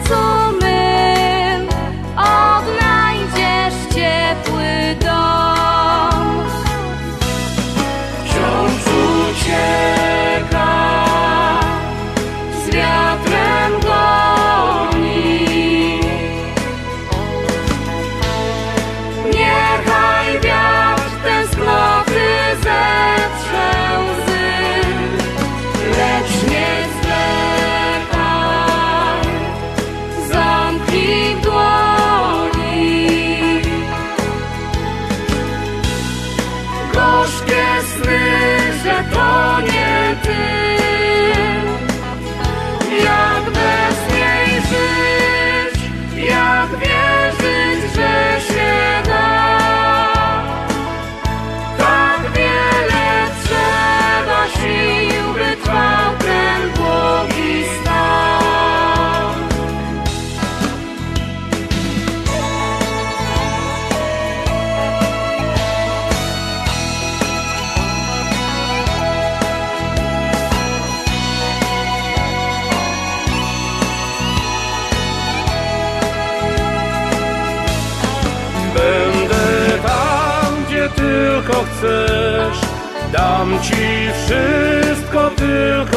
wszystko, tylko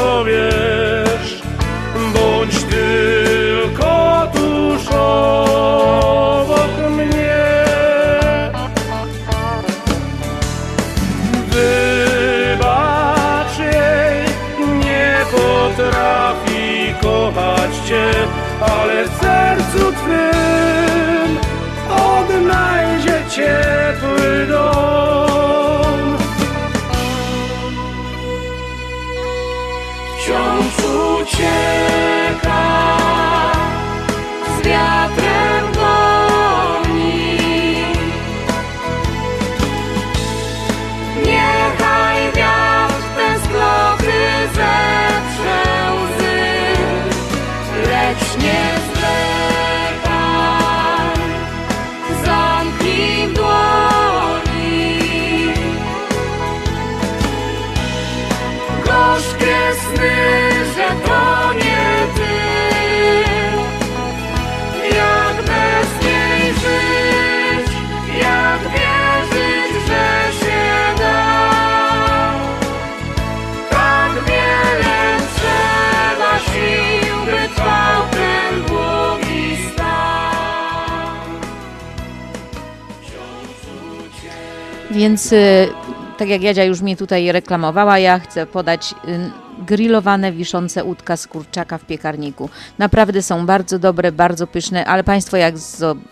Więc y, tak jak Jadzia już mnie tutaj reklamowała, ja chcę podać y, grillowane wiszące łódka z kurczaka w piekarniku. Naprawdę są bardzo dobre, bardzo pyszne, ale Państwo jak,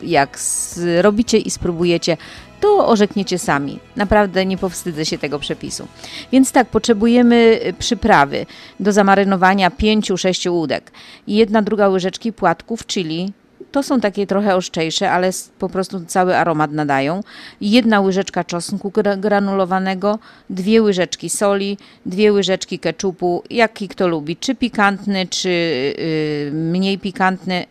jak zrobicie i spróbujecie, to orzekniecie sami. Naprawdę nie powstydzę się tego przepisu. Więc tak, potrzebujemy y, przyprawy do zamarynowania 5-6 łódek. Jedna druga łyżeczki płatków, czyli to są takie trochę ostrzejsze, ale po prostu cały aromat nadają. Jedna łyżeczka czosnku gra- granulowanego, dwie łyżeczki soli, dwie łyżeczki keczupu, jaki kto lubi, czy pikantny, czy y, mniej pikantny,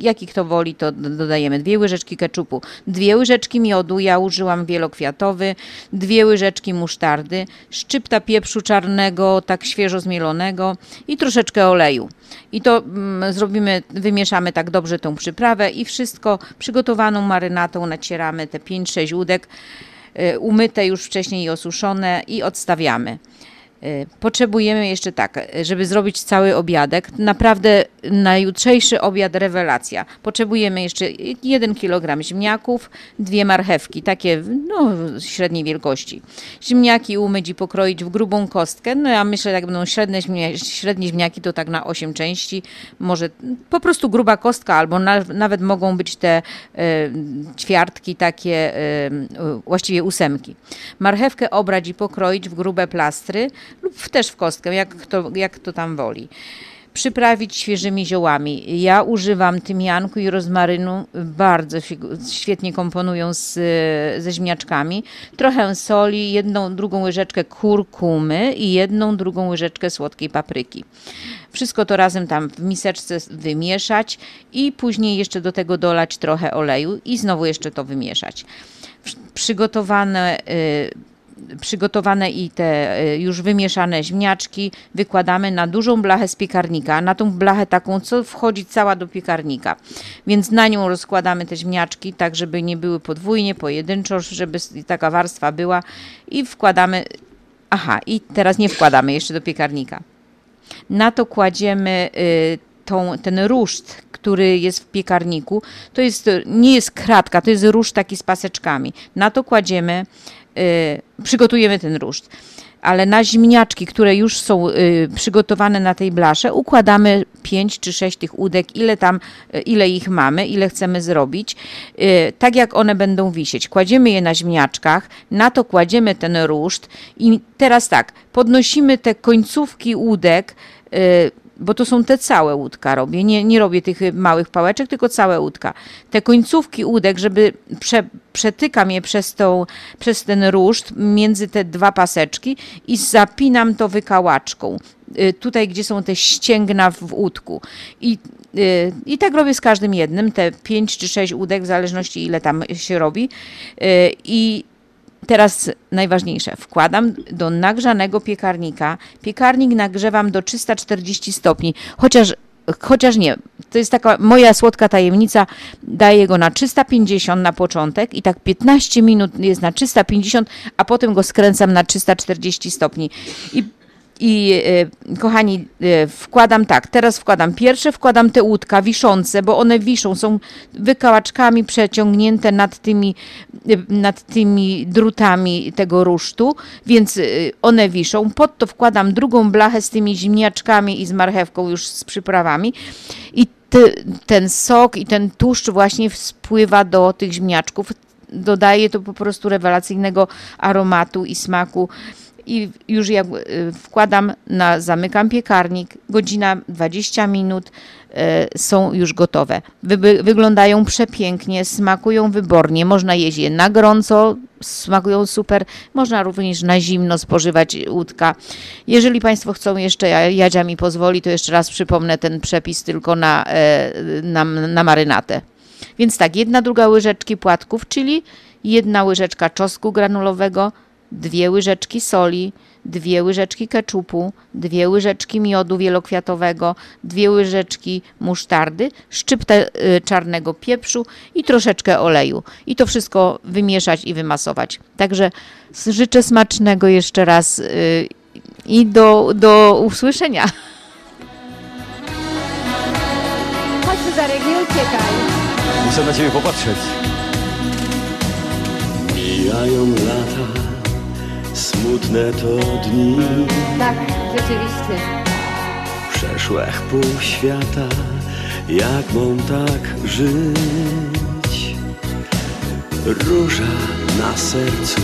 jaki kto woli, to dodajemy. Dwie łyżeczki keczupu, dwie łyżeczki miodu, ja użyłam wielokwiatowy, dwie łyżeczki musztardy, szczypta pieprzu czarnego, tak świeżo zmielonego i troszeczkę oleju. I to mm, zrobimy, wymieszamy tak dobrze tą przyprawę i wszystko przygotowaną marynatą nacieramy te 5-6 łódek, y, umyte już wcześniej i osuszone i odstawiamy. Y, Potrzebujemy jeszcze tak, y, żeby zrobić cały obiadek. Naprawdę na jutrzejszy obiad rewelacja. Potrzebujemy jeszcze 1 kg ziemniaków, dwie marchewki, takie no, średniej wielkości. Ziemniaki umyć i pokroić w grubą kostkę. No ja myślę, jak będą średnie, średnie ziemniaki, to tak na 8 części. Może po prostu gruba kostka, albo na, nawet mogą być te e, ćwiartki, takie e, właściwie ósemki. Marchewkę obrać i pokroić w grube plastry lub też w kostkę, jak kto, jak kto tam woli. Przyprawić świeżymi ziołami. Ja używam tymianku i rozmarynu, bardzo świetnie komponują z, ze ziemniaczkami. Trochę soli, jedną, drugą łyżeczkę kurkumy i jedną, drugą łyżeczkę słodkiej papryki. Wszystko to razem tam w miseczce wymieszać i później jeszcze do tego dolać trochę oleju i znowu jeszcze to wymieszać. Przygotowane y, przygotowane i te y, już wymieszane ziemniaczki wykładamy na dużą blachę z piekarnika, na tą blachę taką, co wchodzi cała do piekarnika. Więc na nią rozkładamy te ziemniaczki, tak żeby nie były podwójnie, pojedynczo, żeby taka warstwa była i wkładamy, aha, i teraz nie wkładamy jeszcze do piekarnika. Na to kładziemy y, tą, ten ruszt, który jest w piekarniku. To jest, y, nie jest kratka, to jest ruszt taki z paseczkami. Na to kładziemy, przygotujemy ten ruszt. Ale na ziemniaczki, które już są y, przygotowane na tej blasze, układamy 5 czy 6 tych łódek, ile tam, y, ile ich mamy, ile chcemy zrobić, y, tak jak one będą wisieć. Kładziemy je na ziemniaczkach, na to kładziemy ten ruszt i teraz tak, podnosimy te końcówki łódek, y, bo to są te całe łódka robię, nie, nie robię tych małych pałeczek, tylko całe łódka. Te końcówki łódek, żeby prze, przetykam je przez, tą, przez ten ruszt między te dwa paseczki i zapinam to wykałaczką. Y, Tutaj, gdzie są te ścięgna w łódku. I, y, I tak robię z każdym jednym, te pięć czy sześć łódek, w zależności ile tam się robi. Y, I Teraz najważniejsze. Wkładam do nagrzanego piekarnika. Piekarnik nagrzewam do 340 stopni, chociaż, chociaż nie. to jest taka moja słodka tajemnica. Daję go na 350 na początek i tak 15 minut jest na 350, a potem go skręcam na 340 stopni. I i e, kochani, e, wkładam tak, teraz wkładam pierwsze, wkładam te łódka wiszące, bo one wiszą, są wykałaczkami przeciągnięte nad tymi, e, nad tymi drutami tego rusztu, więc one wiszą. Pod to wkładam drugą blachę z tymi ziemniaczkami i z marchewką już z przyprawami i ten sok i ten tłuszcz właśnie spływa do tych ziemniaczków. Dodaje to po prostu rewelacyjnego aromatu i smaku i już jak y, wkładam na, zamykam piekarnik, godzina 20 minut y, są już gotowe. Wy, wyglądają przepięknie, smakują wybornie, można jeść je na gorąco, smakują super, można również na zimno spożywać łódka. Jeżeli Państwo chcą jeszcze, ja- Jadzia mi pozwoli, to jeszcze raz przypomnę ten przepis tylko na, e, na, na marynatę. Więc tak, jedna druga łyżeczki płatków, czyli jedna łyżeczka czosnku granulowego, dwie łyżeczki soli, dwie łyżeczki keczupu, dwie łyżeczki miodu wielokwiatowego, dwie łyżeczki musztardy, szczyptę y, czarnego pieprzu i troszeczkę oleju. I to wszystko wymieszać i wymasować. Także życzę smacznego jeszcze raz y, i do, do usłyszenia. Chodź Cezarek, nie uciekaj. Muszę na ciebie popatrzeć. Mijają lata, smutne to dni, Tak, rzeczywiście. przeszłych pół świata, jak mam tak żyć? Róża na sercu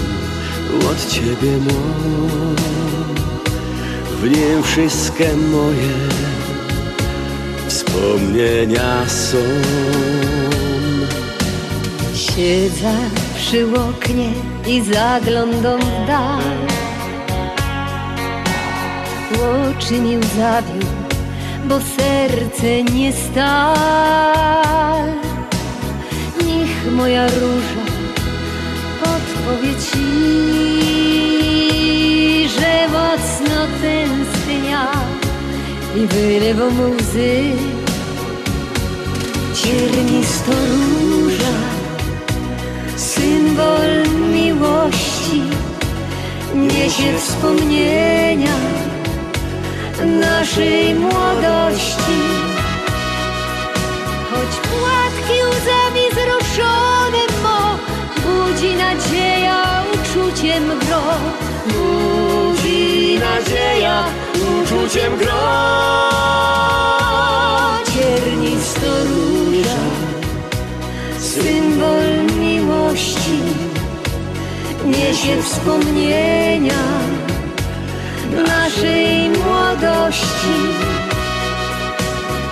od ciebie mam, w nim wszystkie moje wspomnienia są. Siedzę przy oknie i zaglądam w dal. Oczy mi zawił, bo serce nie stal. Niech moja róża podpowie ci, że mocno tęsknia i wylewa łzy. Ciernisto róża, symbol miłości, niesie wspomnienia naszej młodości. Choć płatki łzami wzruszone mo, budzi nadzieja uczuciem gro. Budzi nadzieja uczuciem gro. Ciernisto róża, symbol miłości, niesie wspomnienia naszej młodości.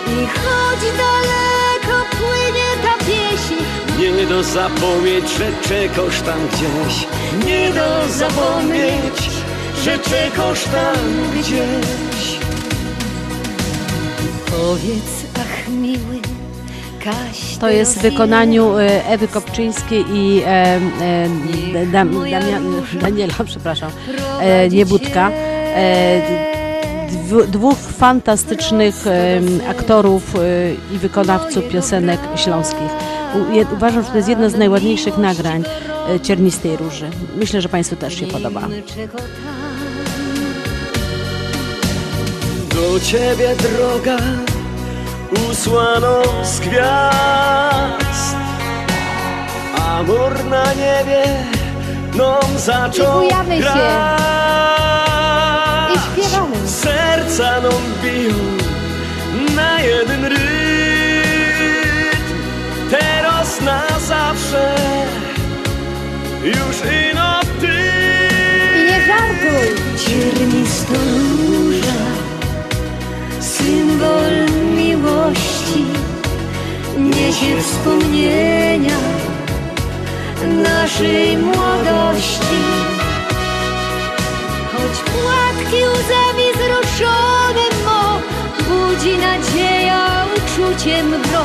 I choć daleko płynie ta pieśń, Nie do zapomnieć, że czekasz tam gdzieś. Nie do zapomnieć, że czekasz tam gdzieś. Powiedz, ach miły, To jest w wykonaniu e, Ewy Kopczyńskiej i e, e, Dam, Daniela, przepraszam, e, Niebudka. E, dwóch fantastycznych e, aktorów e, i wykonawców piosenek śląskich. Uważam, że to jest jedno z najładniejszych nagrań Ciernistej Róży. Myślę, że Państwu też się podoba. Do ciebie droga usłano z gwiazd Amor na niebie nam zaczął I bujamy się. grać I śpiewamy. Serca nam biją na jeden rytm Teraz na zawsze już ino ty I nie żartuj. Ciernista róża, symbol miłości, niesie wspomnienia naszej młodości. Choć płatki łzami wzruszone mo, budzi nadzieja uczuciem gro.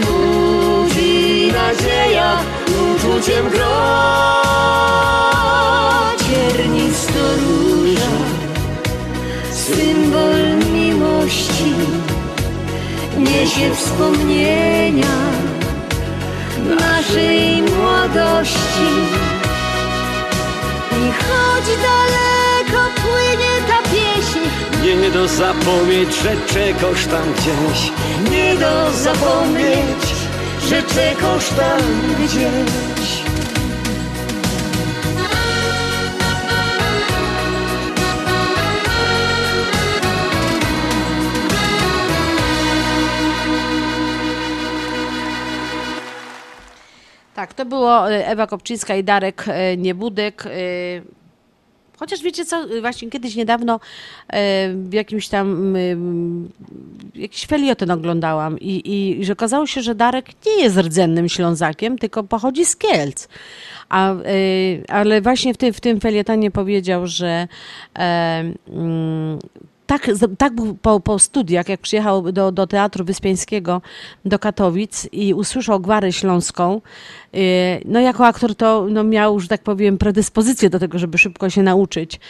Budzi nadzieja uczuciem gro. Ciernisto róża, symbol miłości, niesie wspomnienia naszej młodości. I choć daleko płynie ta pieśń, Nie do zapomnieć, że czegoś tam gdzieś nie do zapomnieć, że czegoś tam gdzieś. Tak, to było e, Ewa Kopczyńska i Darek e, Niebudek. e, Chociaż wiecie co, właśnie kiedyś niedawno w jakimś tam jakiś felieton oglądałam i, i że okazało się, że Darek nie jest rdzennym Ślązakiem, tylko pochodzi z Kielc. A, ale właśnie w tym, w tym felietonie powiedział, że e, mm, tak, tak był po, po studiach, jak przyjechał do, do Teatru Wyspiańskiego do Katowic i usłyszał Gwarę Śląską, yy, no jako aktor to no, miał, że tak powiem, predyspozycję do tego, żeby szybko się nauczyć,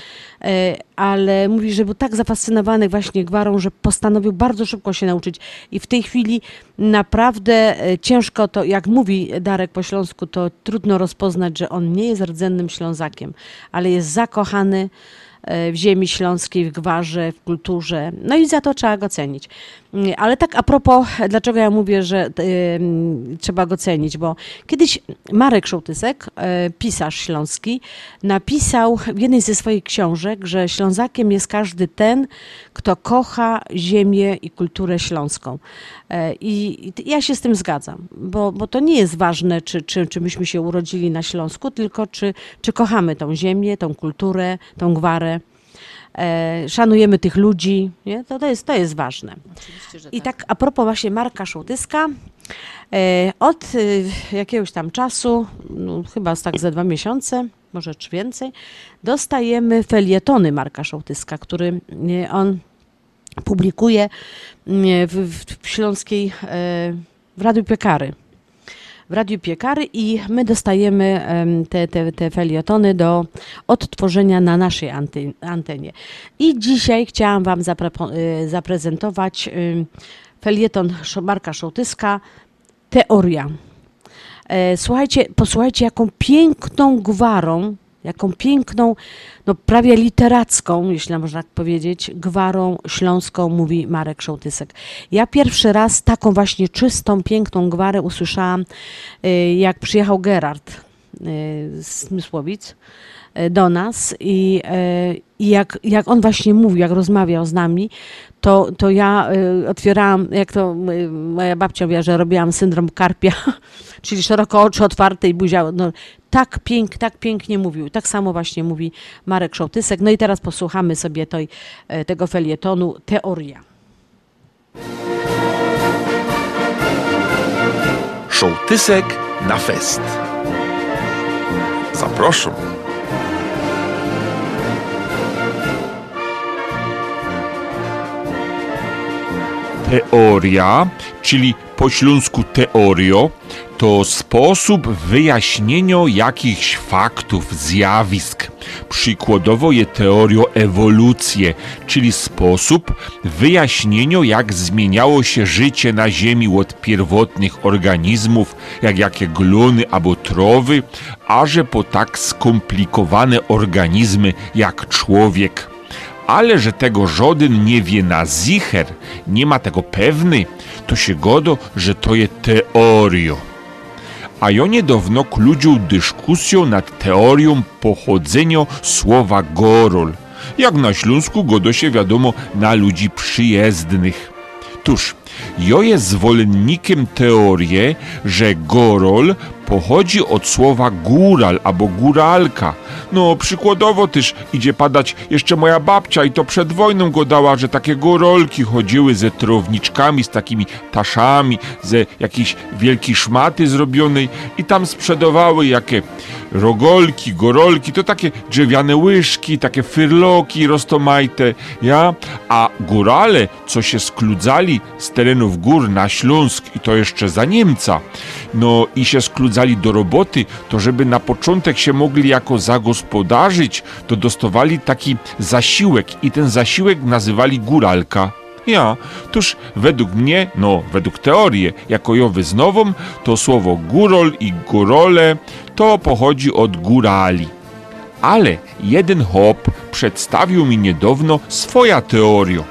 Yy, ale mówi, że był tak zafascynowany właśnie Gwarą, że postanowił bardzo szybko się nauczyć. I w tej chwili naprawdę e, ciężko to, jak mówi Darek po śląsku, to trudno rozpoznać, że on nie jest rdzennym Ślązakiem, ale jest zakochany w ziemi śląskiej, w gwarze, w kulturze. No i za to trzeba go cenić. Mm, Ale tak a propos, dlaczego ja mówię, że ym, trzeba go cenić, bo kiedyś Marek Szołtysek, e, pisarz śląski, napisał w jednej ze swoich książek, że Ślązakiem jest każdy ten, kto kocha ziemię i kulturę śląską. E, I i ja się z tym zgadzam, bo, bo to nie jest ważne, czy, czy, czy myśmy się urodzili na Śląsku, tylko czy, czy kochamy tą ziemię, tą kulturę, tą gwarę. E, szanujemy tych ludzi, nie? To, to, jest, to jest ważne. I tak a propos właśnie Marka Szołtyska, e, od e, jakiegoś tam czasu, no, chyba tak ze dwa miesiące, może czy więcej, dostajemy felietony Marka Szołtyska, który on publikuje w, w, w Śląskiej, w Radiu Piekary. W Radiu Piekary i my dostajemy em, te, te, te felietony do odtworzenia na naszej antenie. I dzisiaj chciałam Wam e, zaprezentować em, felieton Marka Szołtyska Teoria. E, Słuchajcie, posłuchajcie, jaką piękną gwarą, jaką piękną, no prawie literacką, jeśli można tak powiedzieć, gwarą śląską mówi Marek Szołtysek. Ja pierwszy raz taką właśnie czystą, piękną gwarę usłyszałam, e, jak przyjechał Gerard e, z Mysłowic do nas i, e, i jak, jak on właśnie mówił, jak rozmawiał z nami, to, to ja e, otwierałam, jak to e, moja babcia mówiła, że robiłam syndrom karpia, czyli szeroko oczy otwarte i buzia. No, tak, pięk, tak pięknie mówił. Tak samo właśnie mówi Marek Szołtysek. No i teraz posłuchamy sobie tej, e, tego felietonu Teoria. Szołtysek na fest. Zapraszam. Teoria, czyli po śląsku teorio, to sposób wyjaśnienia jakichś faktów, zjawisk. Przykładowo je teorio ewolucję, czyli sposób wyjaśnienia jak zmieniało się życie na Ziemi od pierwotnych organizmów, jak jakie gluny albo trowy, aże po tak skomplikowane organizmy jak człowiek ale że tego żaden nie wie na zicher, nie ma tego pewny, to się godo, że to je teorio. A ja niedawno kludził dyskusją nad teorią pochodzenia słowa gorol. Jak na Śląsku godo się wiadomo na ludzi przyjezdnych. Tuż, ja jest zwolennikiem teorii, że gorol pochodzi od słowa góral albo góralka. No, przykładowo też idzie padać jeszcze moja babcia i to przed wojną go dała, że takie górolki chodziły ze trowniczkami, z takimi taszami, ze jakiejś wielkiej szmaty zrobionej i tam sprzedawały jakie rogolki, gorolki, to takie drzewiane łyżki, takie fyrloki roztomajte, ja? A górale, co się skludzali z terenów gór na Śląsk i to jeszcze za Niemca, no i się skludzali do roboty, to żeby na początek się mogli jako zagospodarzyć, to dostawali taki zasiłek i ten zasiłek nazywali góralka. Ja, tuż według mnie, no według teorii, jako ja wyznową, to słowo górol i górole to pochodzi od górali. Ale jeden hop przedstawił mi niedawno swoja teoria.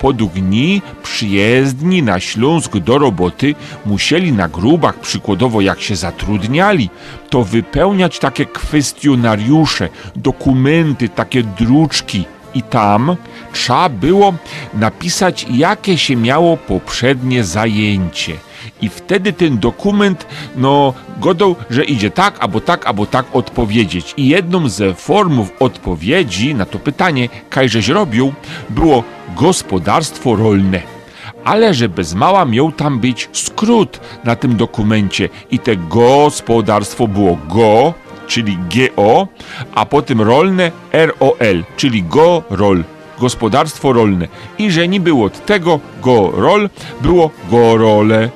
Podług niej przyjezdni na Śląsk do roboty musieli na grubach, przykładowo jak się zatrudniali, to wypełniać takie kwestionariusze, dokumenty, takie druczki. I tam trzeba było napisać, jakie się miało poprzednie zajęcie. I wtedy ten dokument, no, godał, że idzie tak, albo tak, albo tak odpowiedzieć. I jedną ze formów odpowiedzi na to pytanie, kajżeś robił, było gospodarstwo rolne. Ale że bez mała miał tam być skrót na tym dokumencie i te gospodarstwo było go, czyli GO, a potem rolne ROL, czyli go rol, gospodarstwo rolne. I że niby od tego go rol było go role.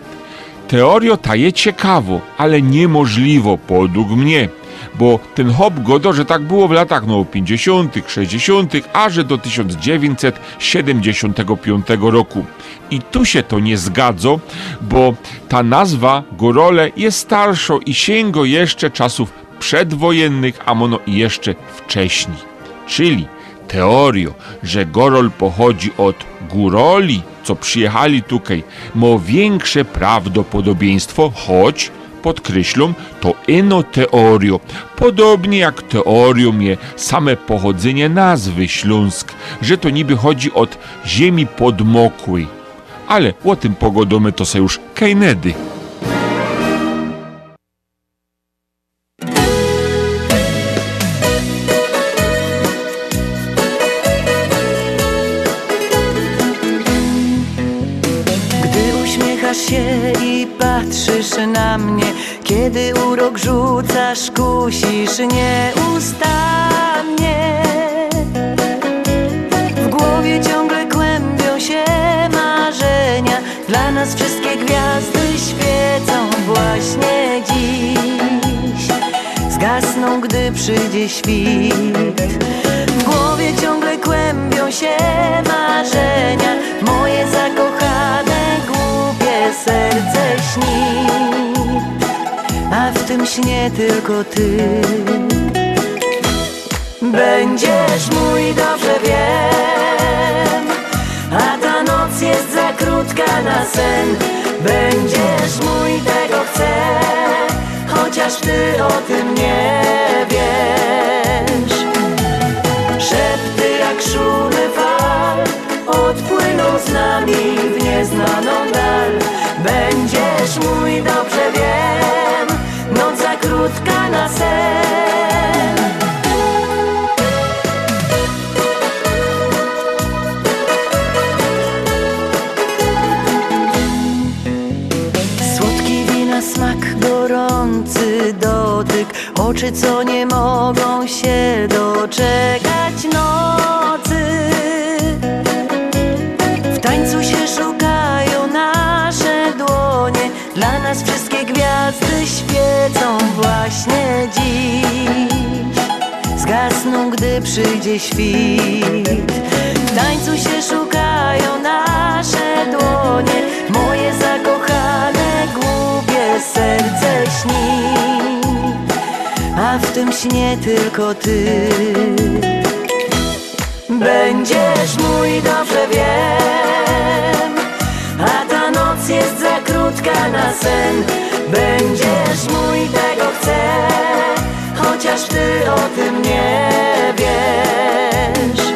Teorio ta je ciekawo, ale niemożliwo podług mnie, bo ten hop godo, że tak było w latach no 50., 60., a że do 1975 roku. I tu się to nie zgadza, bo ta nazwa Gorole jest starsza i sięga jeszcze czasów przedwojennych, a mono jeszcze wcześniej. Czyli teorio, że Gorol pochodzi od góroli, co przyjechali tutaj, ma większe prawdopodobieństwo, choć podkreślam, to ino teorio. Podobnie jak teorią je same pochodzenie nazwy Śląsk, że to niby chodzi od ziemi podmokłej. Ale o tym pogodomy to se już kejnedy. Rzucasz, kusisz nieustannie. W głowie ciągle kłębią się marzenia. Dla nas wszystkie gwiazdy świecą właśnie dziś. Zgasną, gdy przyjdzie świt. W głowie ciągle kłębią się marzenia. Moje zakochane, głupie serce śni tym śnie tylko ty. Będziesz mój, dobrze wiem. A ta noc jest za krótka na sen. Będziesz mój, tego chcę Chociaż ty o tym nie wiesz. Szepty jak szumy fal Odpłyną z nami w nieznaną dal. Będziesz mój, dobrze wiem Krótka na sen. Słodki wina smak, gorący dotyk. Oczy, co nie mogą się doczekać nocy. W tańcu się szukają nasze dłonie. Dla nas właśnie dziś. Zgasną, gdy przyjdzie świt. W tańcu się szukają nasze dłonie. Moje zakochane, głupie serce śni. A w tym śnie tylko ty. Będziesz mój, dobrze wiem. A ta noc jest za krótka na sen. Będziesz mój, chcę Chociaż ty o tym nie wiesz.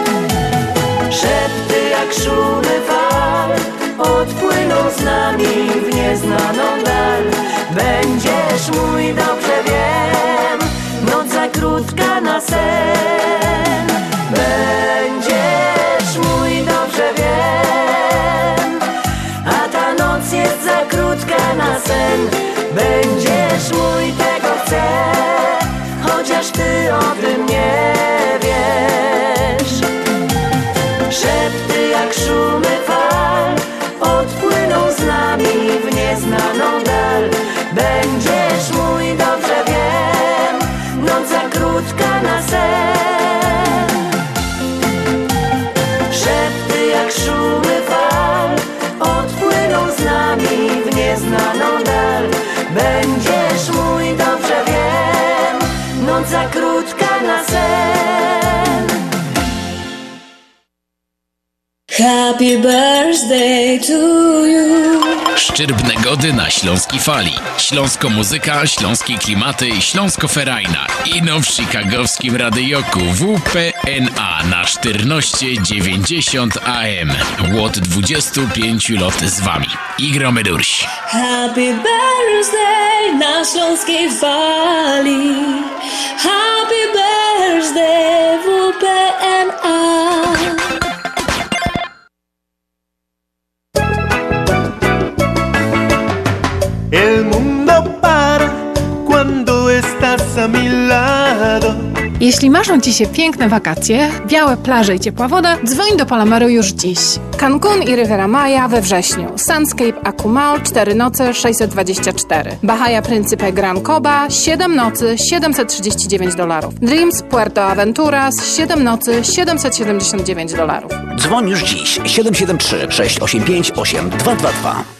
Szepty jak szumy fal Odpłyną z nami w nieznaną dal. Będziesz mój, dobrze wiem Noc za krótka na sen. Będziesz mój, dobrze wiem A ta noc jest za krótka na sen. Będziesz chociaż ty o tym nie wiesz. Szepty jak szumy fal odpłyną z nami w nieznaną dal. Będziesz mój, dobrze wiem, noc za krótka na sen. Szepty jak szumy fal odpłyną z nami w nieznaną dal. Będziesz sen Happy birthday to you. Szczyrbne gody na Śląskiej Fali. Śląsko muzyka, śląskie klimaty, Śląsko Ferajna. Ino w chicagowskim radioku WPNA na 1490 AM. Łot 25 lot z wami. I gromy durś. Happy birthday na śląskiej fali. Happy birthday WPNA. Jeśli marzą Ci się piękne wakacje, białe plaże i ciepła woda, dzwoń do Palomaru już dziś. Cancun i Rivera Maya we wrześniu. Sunscape Akumal 4 noce 624. Bahia Principe Gran Coba 7 nocy 739 dolarów. Dreams Puerto Aventuras 7 nocy 779 dolarów. Dzwoń już dziś 773 685 8222.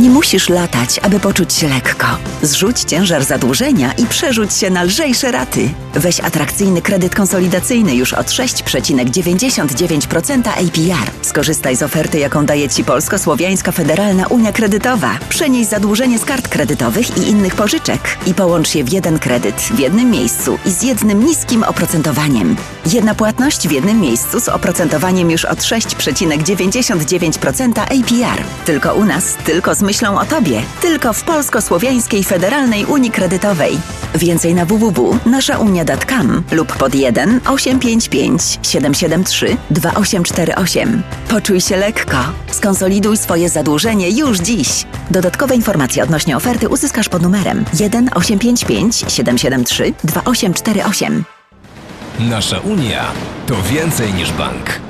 Nie musisz latać, aby poczuć się lekko. Zrzuć ciężar zadłużenia i przerzuć się na lżejsze raty. Weź atrakcyjny kredyt konsolidacyjny już od 6,99% APR. Skorzystaj z oferty, jaką daje Ci Polsko-Słowiańska Federalna Unia Kredytowa. Przenieś zadłużenie z kart kredytowych i innych pożyczek i połącz je w jeden kredyt w jednym miejscu i z jednym niskim oprocentowaniem. Jedna płatność w jednym miejscu z oprocentowaniem już od 6,99% APR. Tylko u nas, tylko z myślą o Tobie. Tylko w Polsko-Słowiańskiej Federalnej Unii Kredytowej. Więcej na www.naszaunia.com lub pod 1 855 773 2848. Poczuj się lekko. Skonsoliduj swoje zadłużenie już dziś. Dodatkowe informacje odnośnie oferty uzyskasz pod numerem 1 855 773 2848. Nasza Unia to więcej niż bank.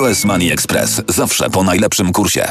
US Money Express zawsze po najlepszym kursie.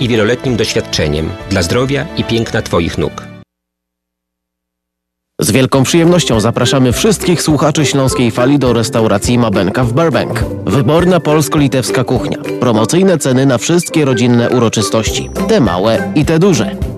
i wieloletnim doświadczeniem dla zdrowia i piękna Twoich nóg. Z wielką przyjemnością zapraszamy wszystkich słuchaczy Śląskiej Fali do restauracji Mabenka w Burbank. Wyborna polsko-litewska kuchnia. Promocyjne ceny na wszystkie rodzinne uroczystości. Te małe i te duże.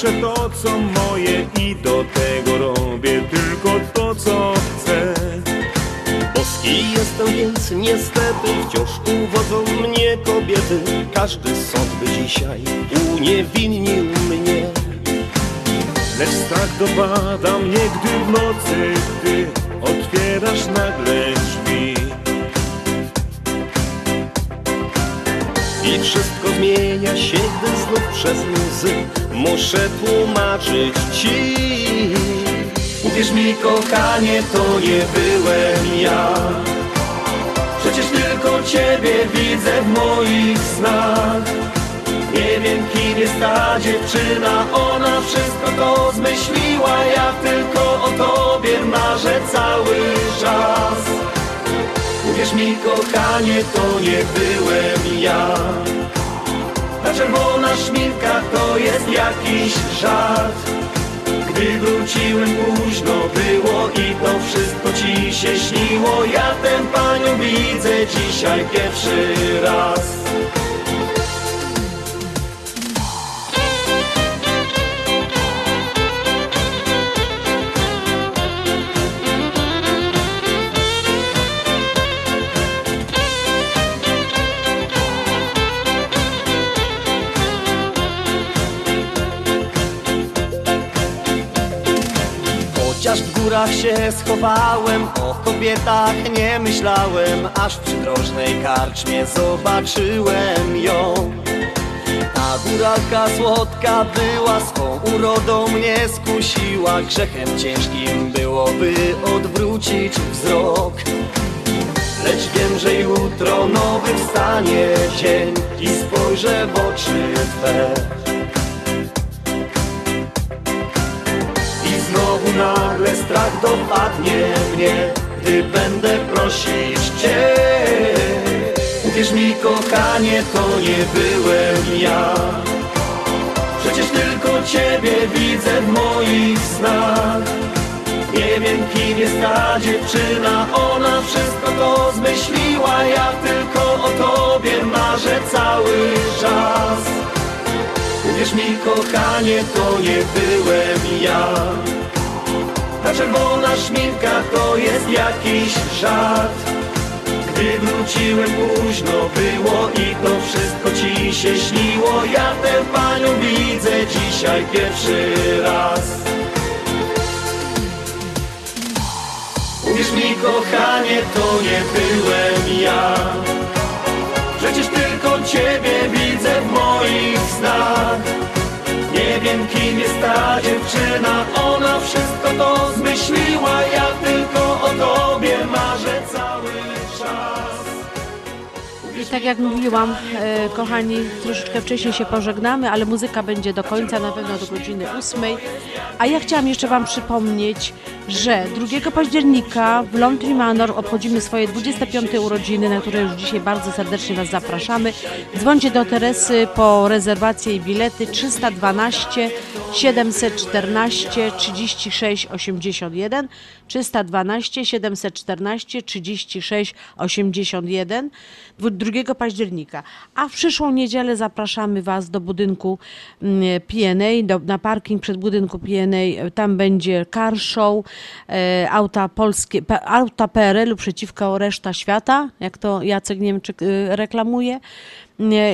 Zawsze to co moje i do tego robię tylko to co chcę. Boski jestem, więc niestety wciąż uwodzą mnie kobiety. Każdy sąd by dzisiaj uniewinnił mnie. Lecz strach dopada mnie, gdy w nocy ty otwierasz nagle drzwi. I wszystko zmienia się, gdy znów przez łzy muszę tłumaczyć ci. Uwierz mi, kochanie, to nie byłem ja. Przecież tylko ciebie widzę w moich snach. Nie wiem, kim jest ta dziewczyna, ona wszystko to zmyśliła. Ja tylko o tobie marzę cały czas. Uwierz mi, kochanie, to nie byłem ja. Ta czerwona szminka to jest jakiś żart. Gdy wróciłem późno było i to wszystko ci się śniło. Ja tę panią widzę dzisiaj pierwszy raz. W górach się schowałem, o kobietach nie myślałem, aż w przydrożnej karczmie zobaczyłem ją. Ta góralka słodka była, swą urodą mnie skusiła, grzechem ciężkim byłoby odwrócić wzrok. Lecz wiem, że jutro nowy wstanie dzień i spojrzę w oczy Twe. Nagle strach dopadnie mnie, gdy będę prosić Cię. Uwierz mi, kochanie, to nie byłem ja. Przecież tylko Ciebie widzę w moich snach. Nie wiem, kim jest ta dziewczyna, ona wszystko to zmyśliła. Ja tylko o Tobie marzę cały czas. Uwierz mi, kochanie, to nie byłem ja. Ta czerwona szminka to jest jakiś żart. Gdy wróciłem późno było i to wszystko ci się śniło. Ja tę panią widzę dzisiaj pierwszy raz. Uwierz mi, kochanie, to nie byłem ja. Przecież tylko ciebie widzę w moich snach. Nie wiem, kim jest ta dziewczyna, ona wszystko to zmyśliła. Ja tylko o tobie marzę cały tak jak mówiłam, e, kochani, troszeczkę wcześniej się pożegnamy, ale muzyka będzie do końca, na pewno do godziny 8. A ja chciałam jeszcze Wam przypomnieć, że 2 października w Laundry Manor obchodzimy swoje 25 urodziny, na które już dzisiaj bardzo serdecznie Was zapraszamy. Dzwońcie do Teresy po rezerwację i bilety 312 714 36 81 312 714 36 81 2 października. A w przyszłą niedzielę zapraszamy Was do budynku mm, PNA, do, na parking przed budynku PNA. Tam będzie car show, e, auta polskie, auta PRL-u przeciwko reszta świata, jak to Jacek Niemczyk e, reklamuje.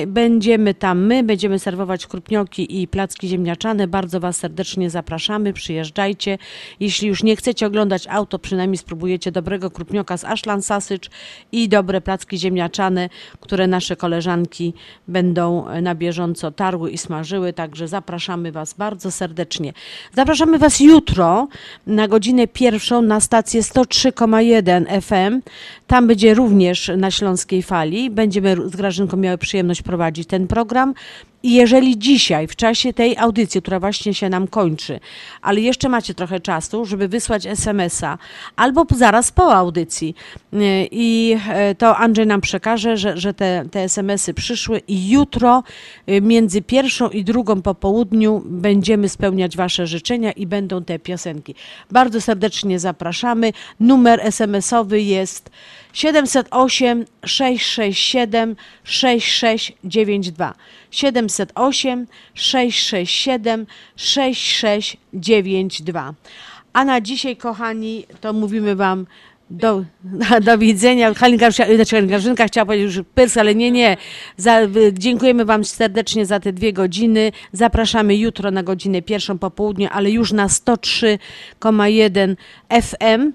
Będziemy tam my, będziemy serwować krupnioki i placki ziemniaczane. Bardzo Was serdecznie zapraszamy, przyjeżdżajcie. Jeśli już nie chcecie oglądać auto, przynajmniej spróbujecie dobrego krupnioka z Ashland Sausage i dobre placki ziemniaczane, które nasze koleżanki będą na bieżąco tarły i smażyły. Także zapraszamy Was bardzo serdecznie. Zapraszamy Was jutro na godzinę pierwszą na stację 103,1 FM. Tam będzie również na Śląskiej Fali. Będziemy z Grażynką miały przyjemność prowadzić ten program. I jeżeli dzisiaj, w czasie tej audycji, która właśnie się nam kończy, ale jeszcze macie trochę czasu, żeby wysłać SMS-a, albo zaraz po audycji, yy, i e, to Andrzej nam przekaże, że, że te, te SMS-y przyszły i jutro yy, między pierwszą i drugą po południu będziemy spełniać Wasze życzenia i będą te piosenki. Bardzo serdecznie zapraszamy. Numer SMS-owy jest 708 667 6692. 708 708 667 6692. A na dzisiaj, kochani, to mówimy Wam do, do widzenia. Halinka, znaczy chciała powiedzieć już pyrs, ale nie, nie. Za, dziękujemy Wam serdecznie za te dwie godziny. Zapraszamy jutro na godzinę pierwszą po południu, ale już na 103,1 FM.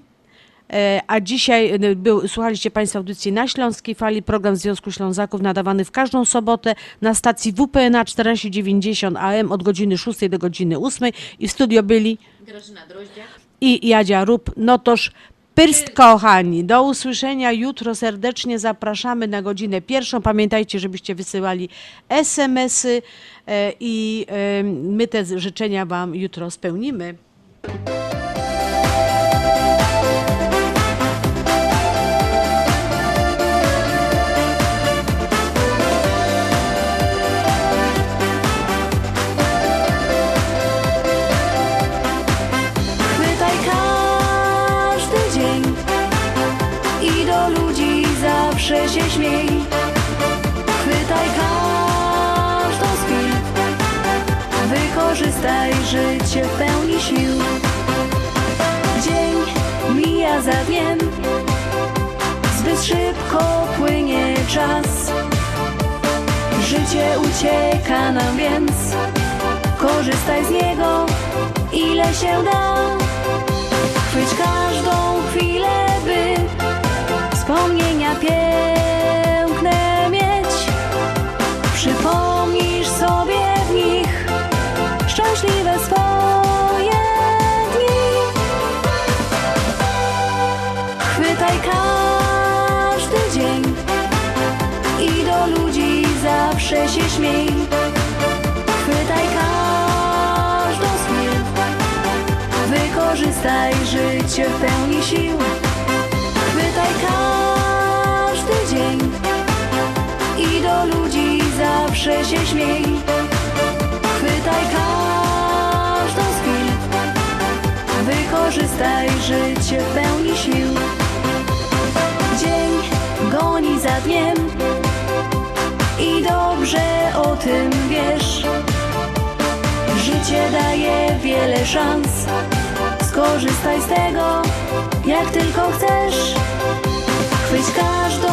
E, A dzisiaj e, był, słuchaliście Państwo audycji na Śląskiej Fali, program Związku Ślązaków nadawany w każdą sobotę na stacji WPNA 1490 AM od godziny 6 do godziny 8 i w studio byli Grażyna Droździa. i Jadzia Rób. No toż Pyrst kochani, do usłyszenia jutro serdecznie zapraszamy na godzinę pierwszą. Pamiętajcie, żebyście wysyłali SMS-y e, i my te życzenia Wam jutro spełnimy. Mija za dniem, zbyt szybko płynie czas. Życie ucieka nam więc, korzystaj z niego ile się da. Tym wiesz. Życie daje wiele szans, skorzystaj z tego, jak tylko chcesz. Chwyć każdą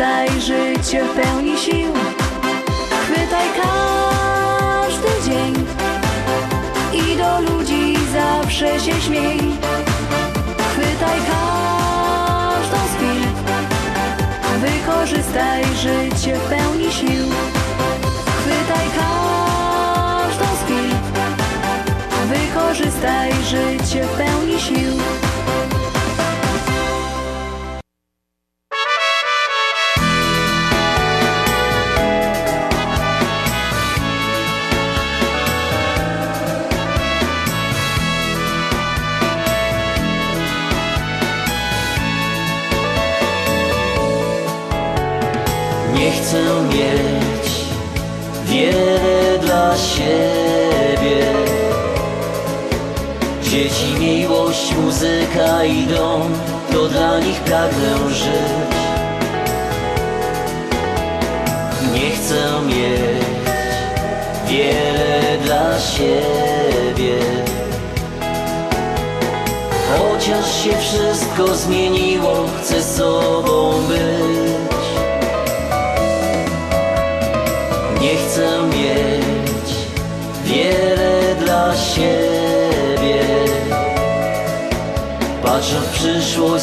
wykorzystaj życie w pełni sił. Chwytaj każdy dzień i do ludzi zawsze się śmiej. Chwytaj każdą z chwil, wykorzystaj życie w pełni sił. Chwytaj każdą z chwil, wykorzystaj życie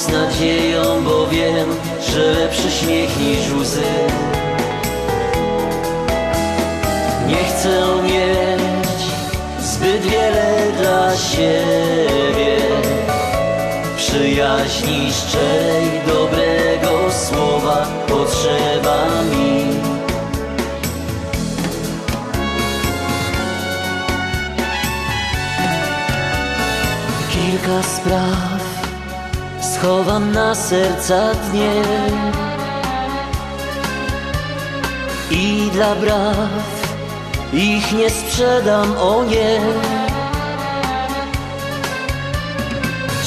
z nadzieją, bo wiem, że lepszy śmiech niż łzy. Nie chcę mieć zbyt wiele dla siebie. Przyjaźni szczerej, dobrego słowa potrzeba mi. Kilka spraw schowam na serca dnie i dla braw ich nie sprzedam, o nie.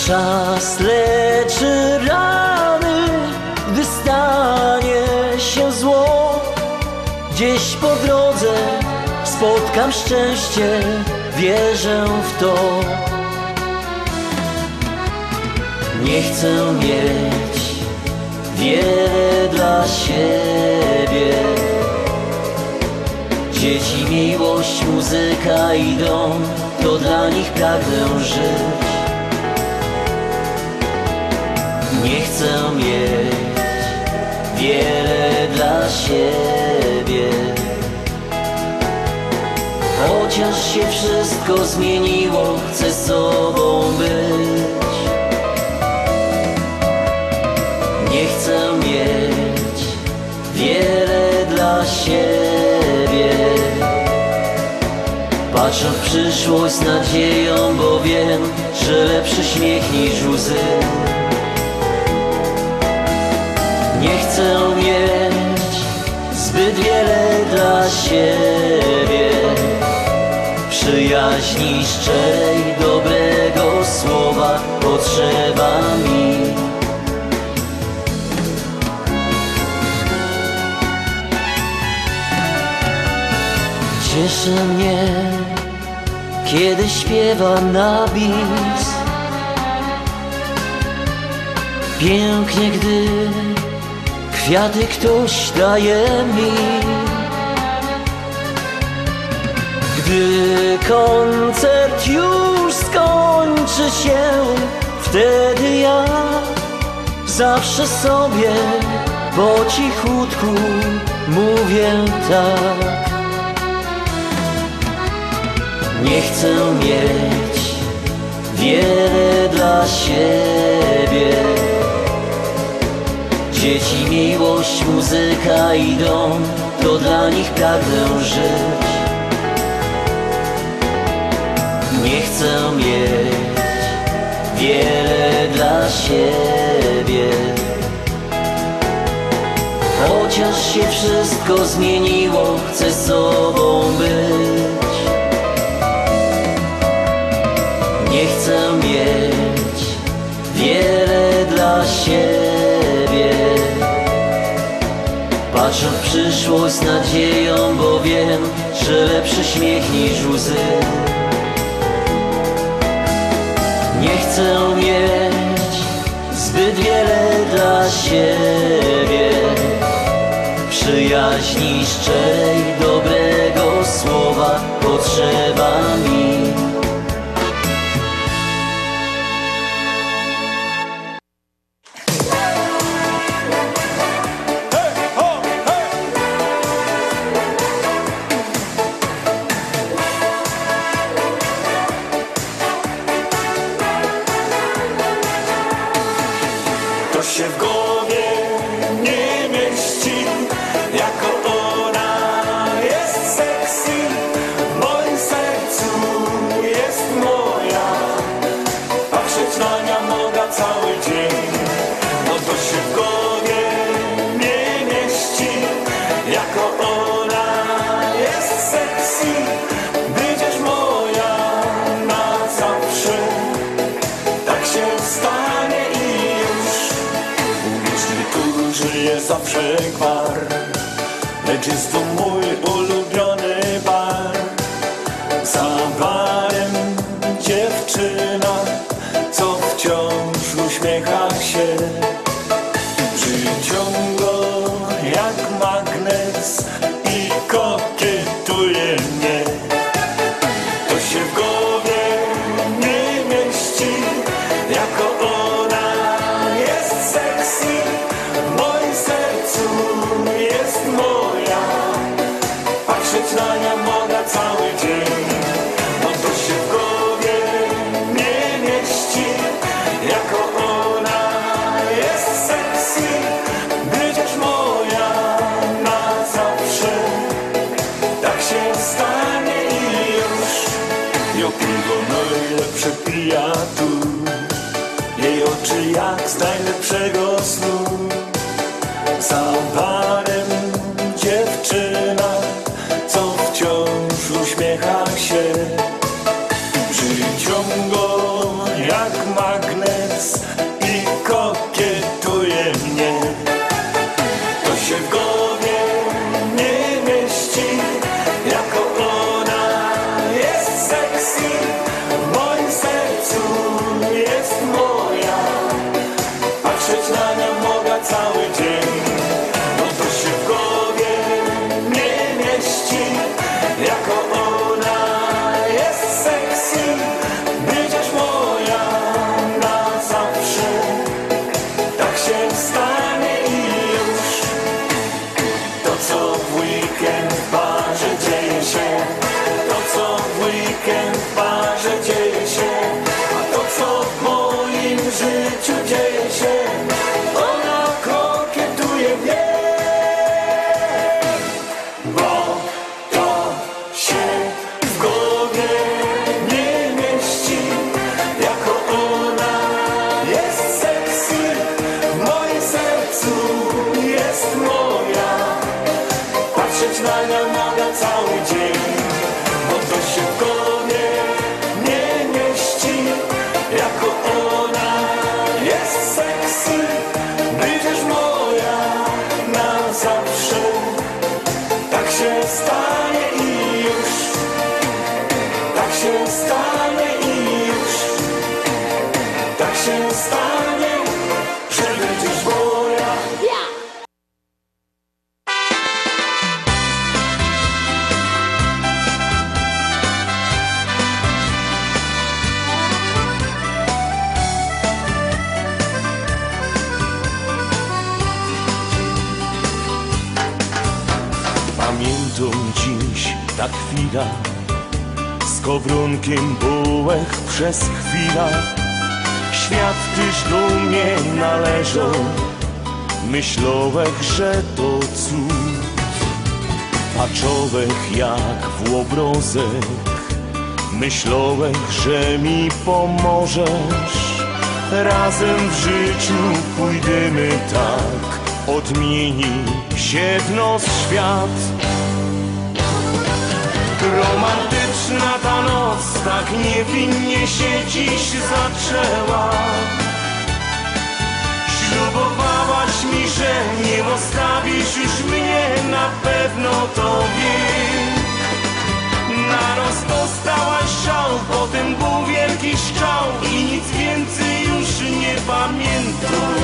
Czas leczy rany, gdy stanie się zło. Gdzieś po drodze spotkam szczęście, wierzę w to. Nie chcę mieć wiele dla siebie. Dzieci, miłość, muzyka i dom, to dla nich pragnę żyć. Nie chcę mieć wiele dla siebie. Chociaż się wszystko zmieniło, chcę sobą być. Siebie. Patrzę w przyszłość z nadzieją, bo wiem, że lepszy śmiech niż łzy. Nie chcę mieć zbyt wiele dla siebie. Przyjaźni szczerej, dobrego słowa potrzeba Cieszy mnie, kiedy śpiewa na bis. Pięknie, gdy kwiaty ktoś daje mi. Gdy koncert już skończy się, wtedy ja zawsze sobie po cichutku mówię tak. Nie chcę mieć wiele dla siebie. Dzieci, miłość, muzyka i dom, to dla nich pragnę żyć. Nie chcę mieć wiele dla siebie. Chociaż się wszystko zmieniło, chcę sobą być. Patrzę w przyszłość z nadzieją, bo wiem, że lepszy śmiech niż łzy. Nie chcę mieć zbyt wiele dla siebie. Przyjaźni szczerej, dobrego słowa potrzeba mi. jak w Łobrozek Myślałeś, że mi pomożesz. Razem w życiu pójdziemy tak Odmieni się w nos świat. Romantyczna ta noc Tak niewinnie się dziś zaczęła. Ślubowałaś mi, że nie zostawisz już mnie, na pewno to wiesz. Często stałaś szał, potem był wielki szczał I nic więcej już nie pamiętam.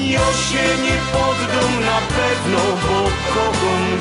Ja się nie poddam na pewno, bo kogo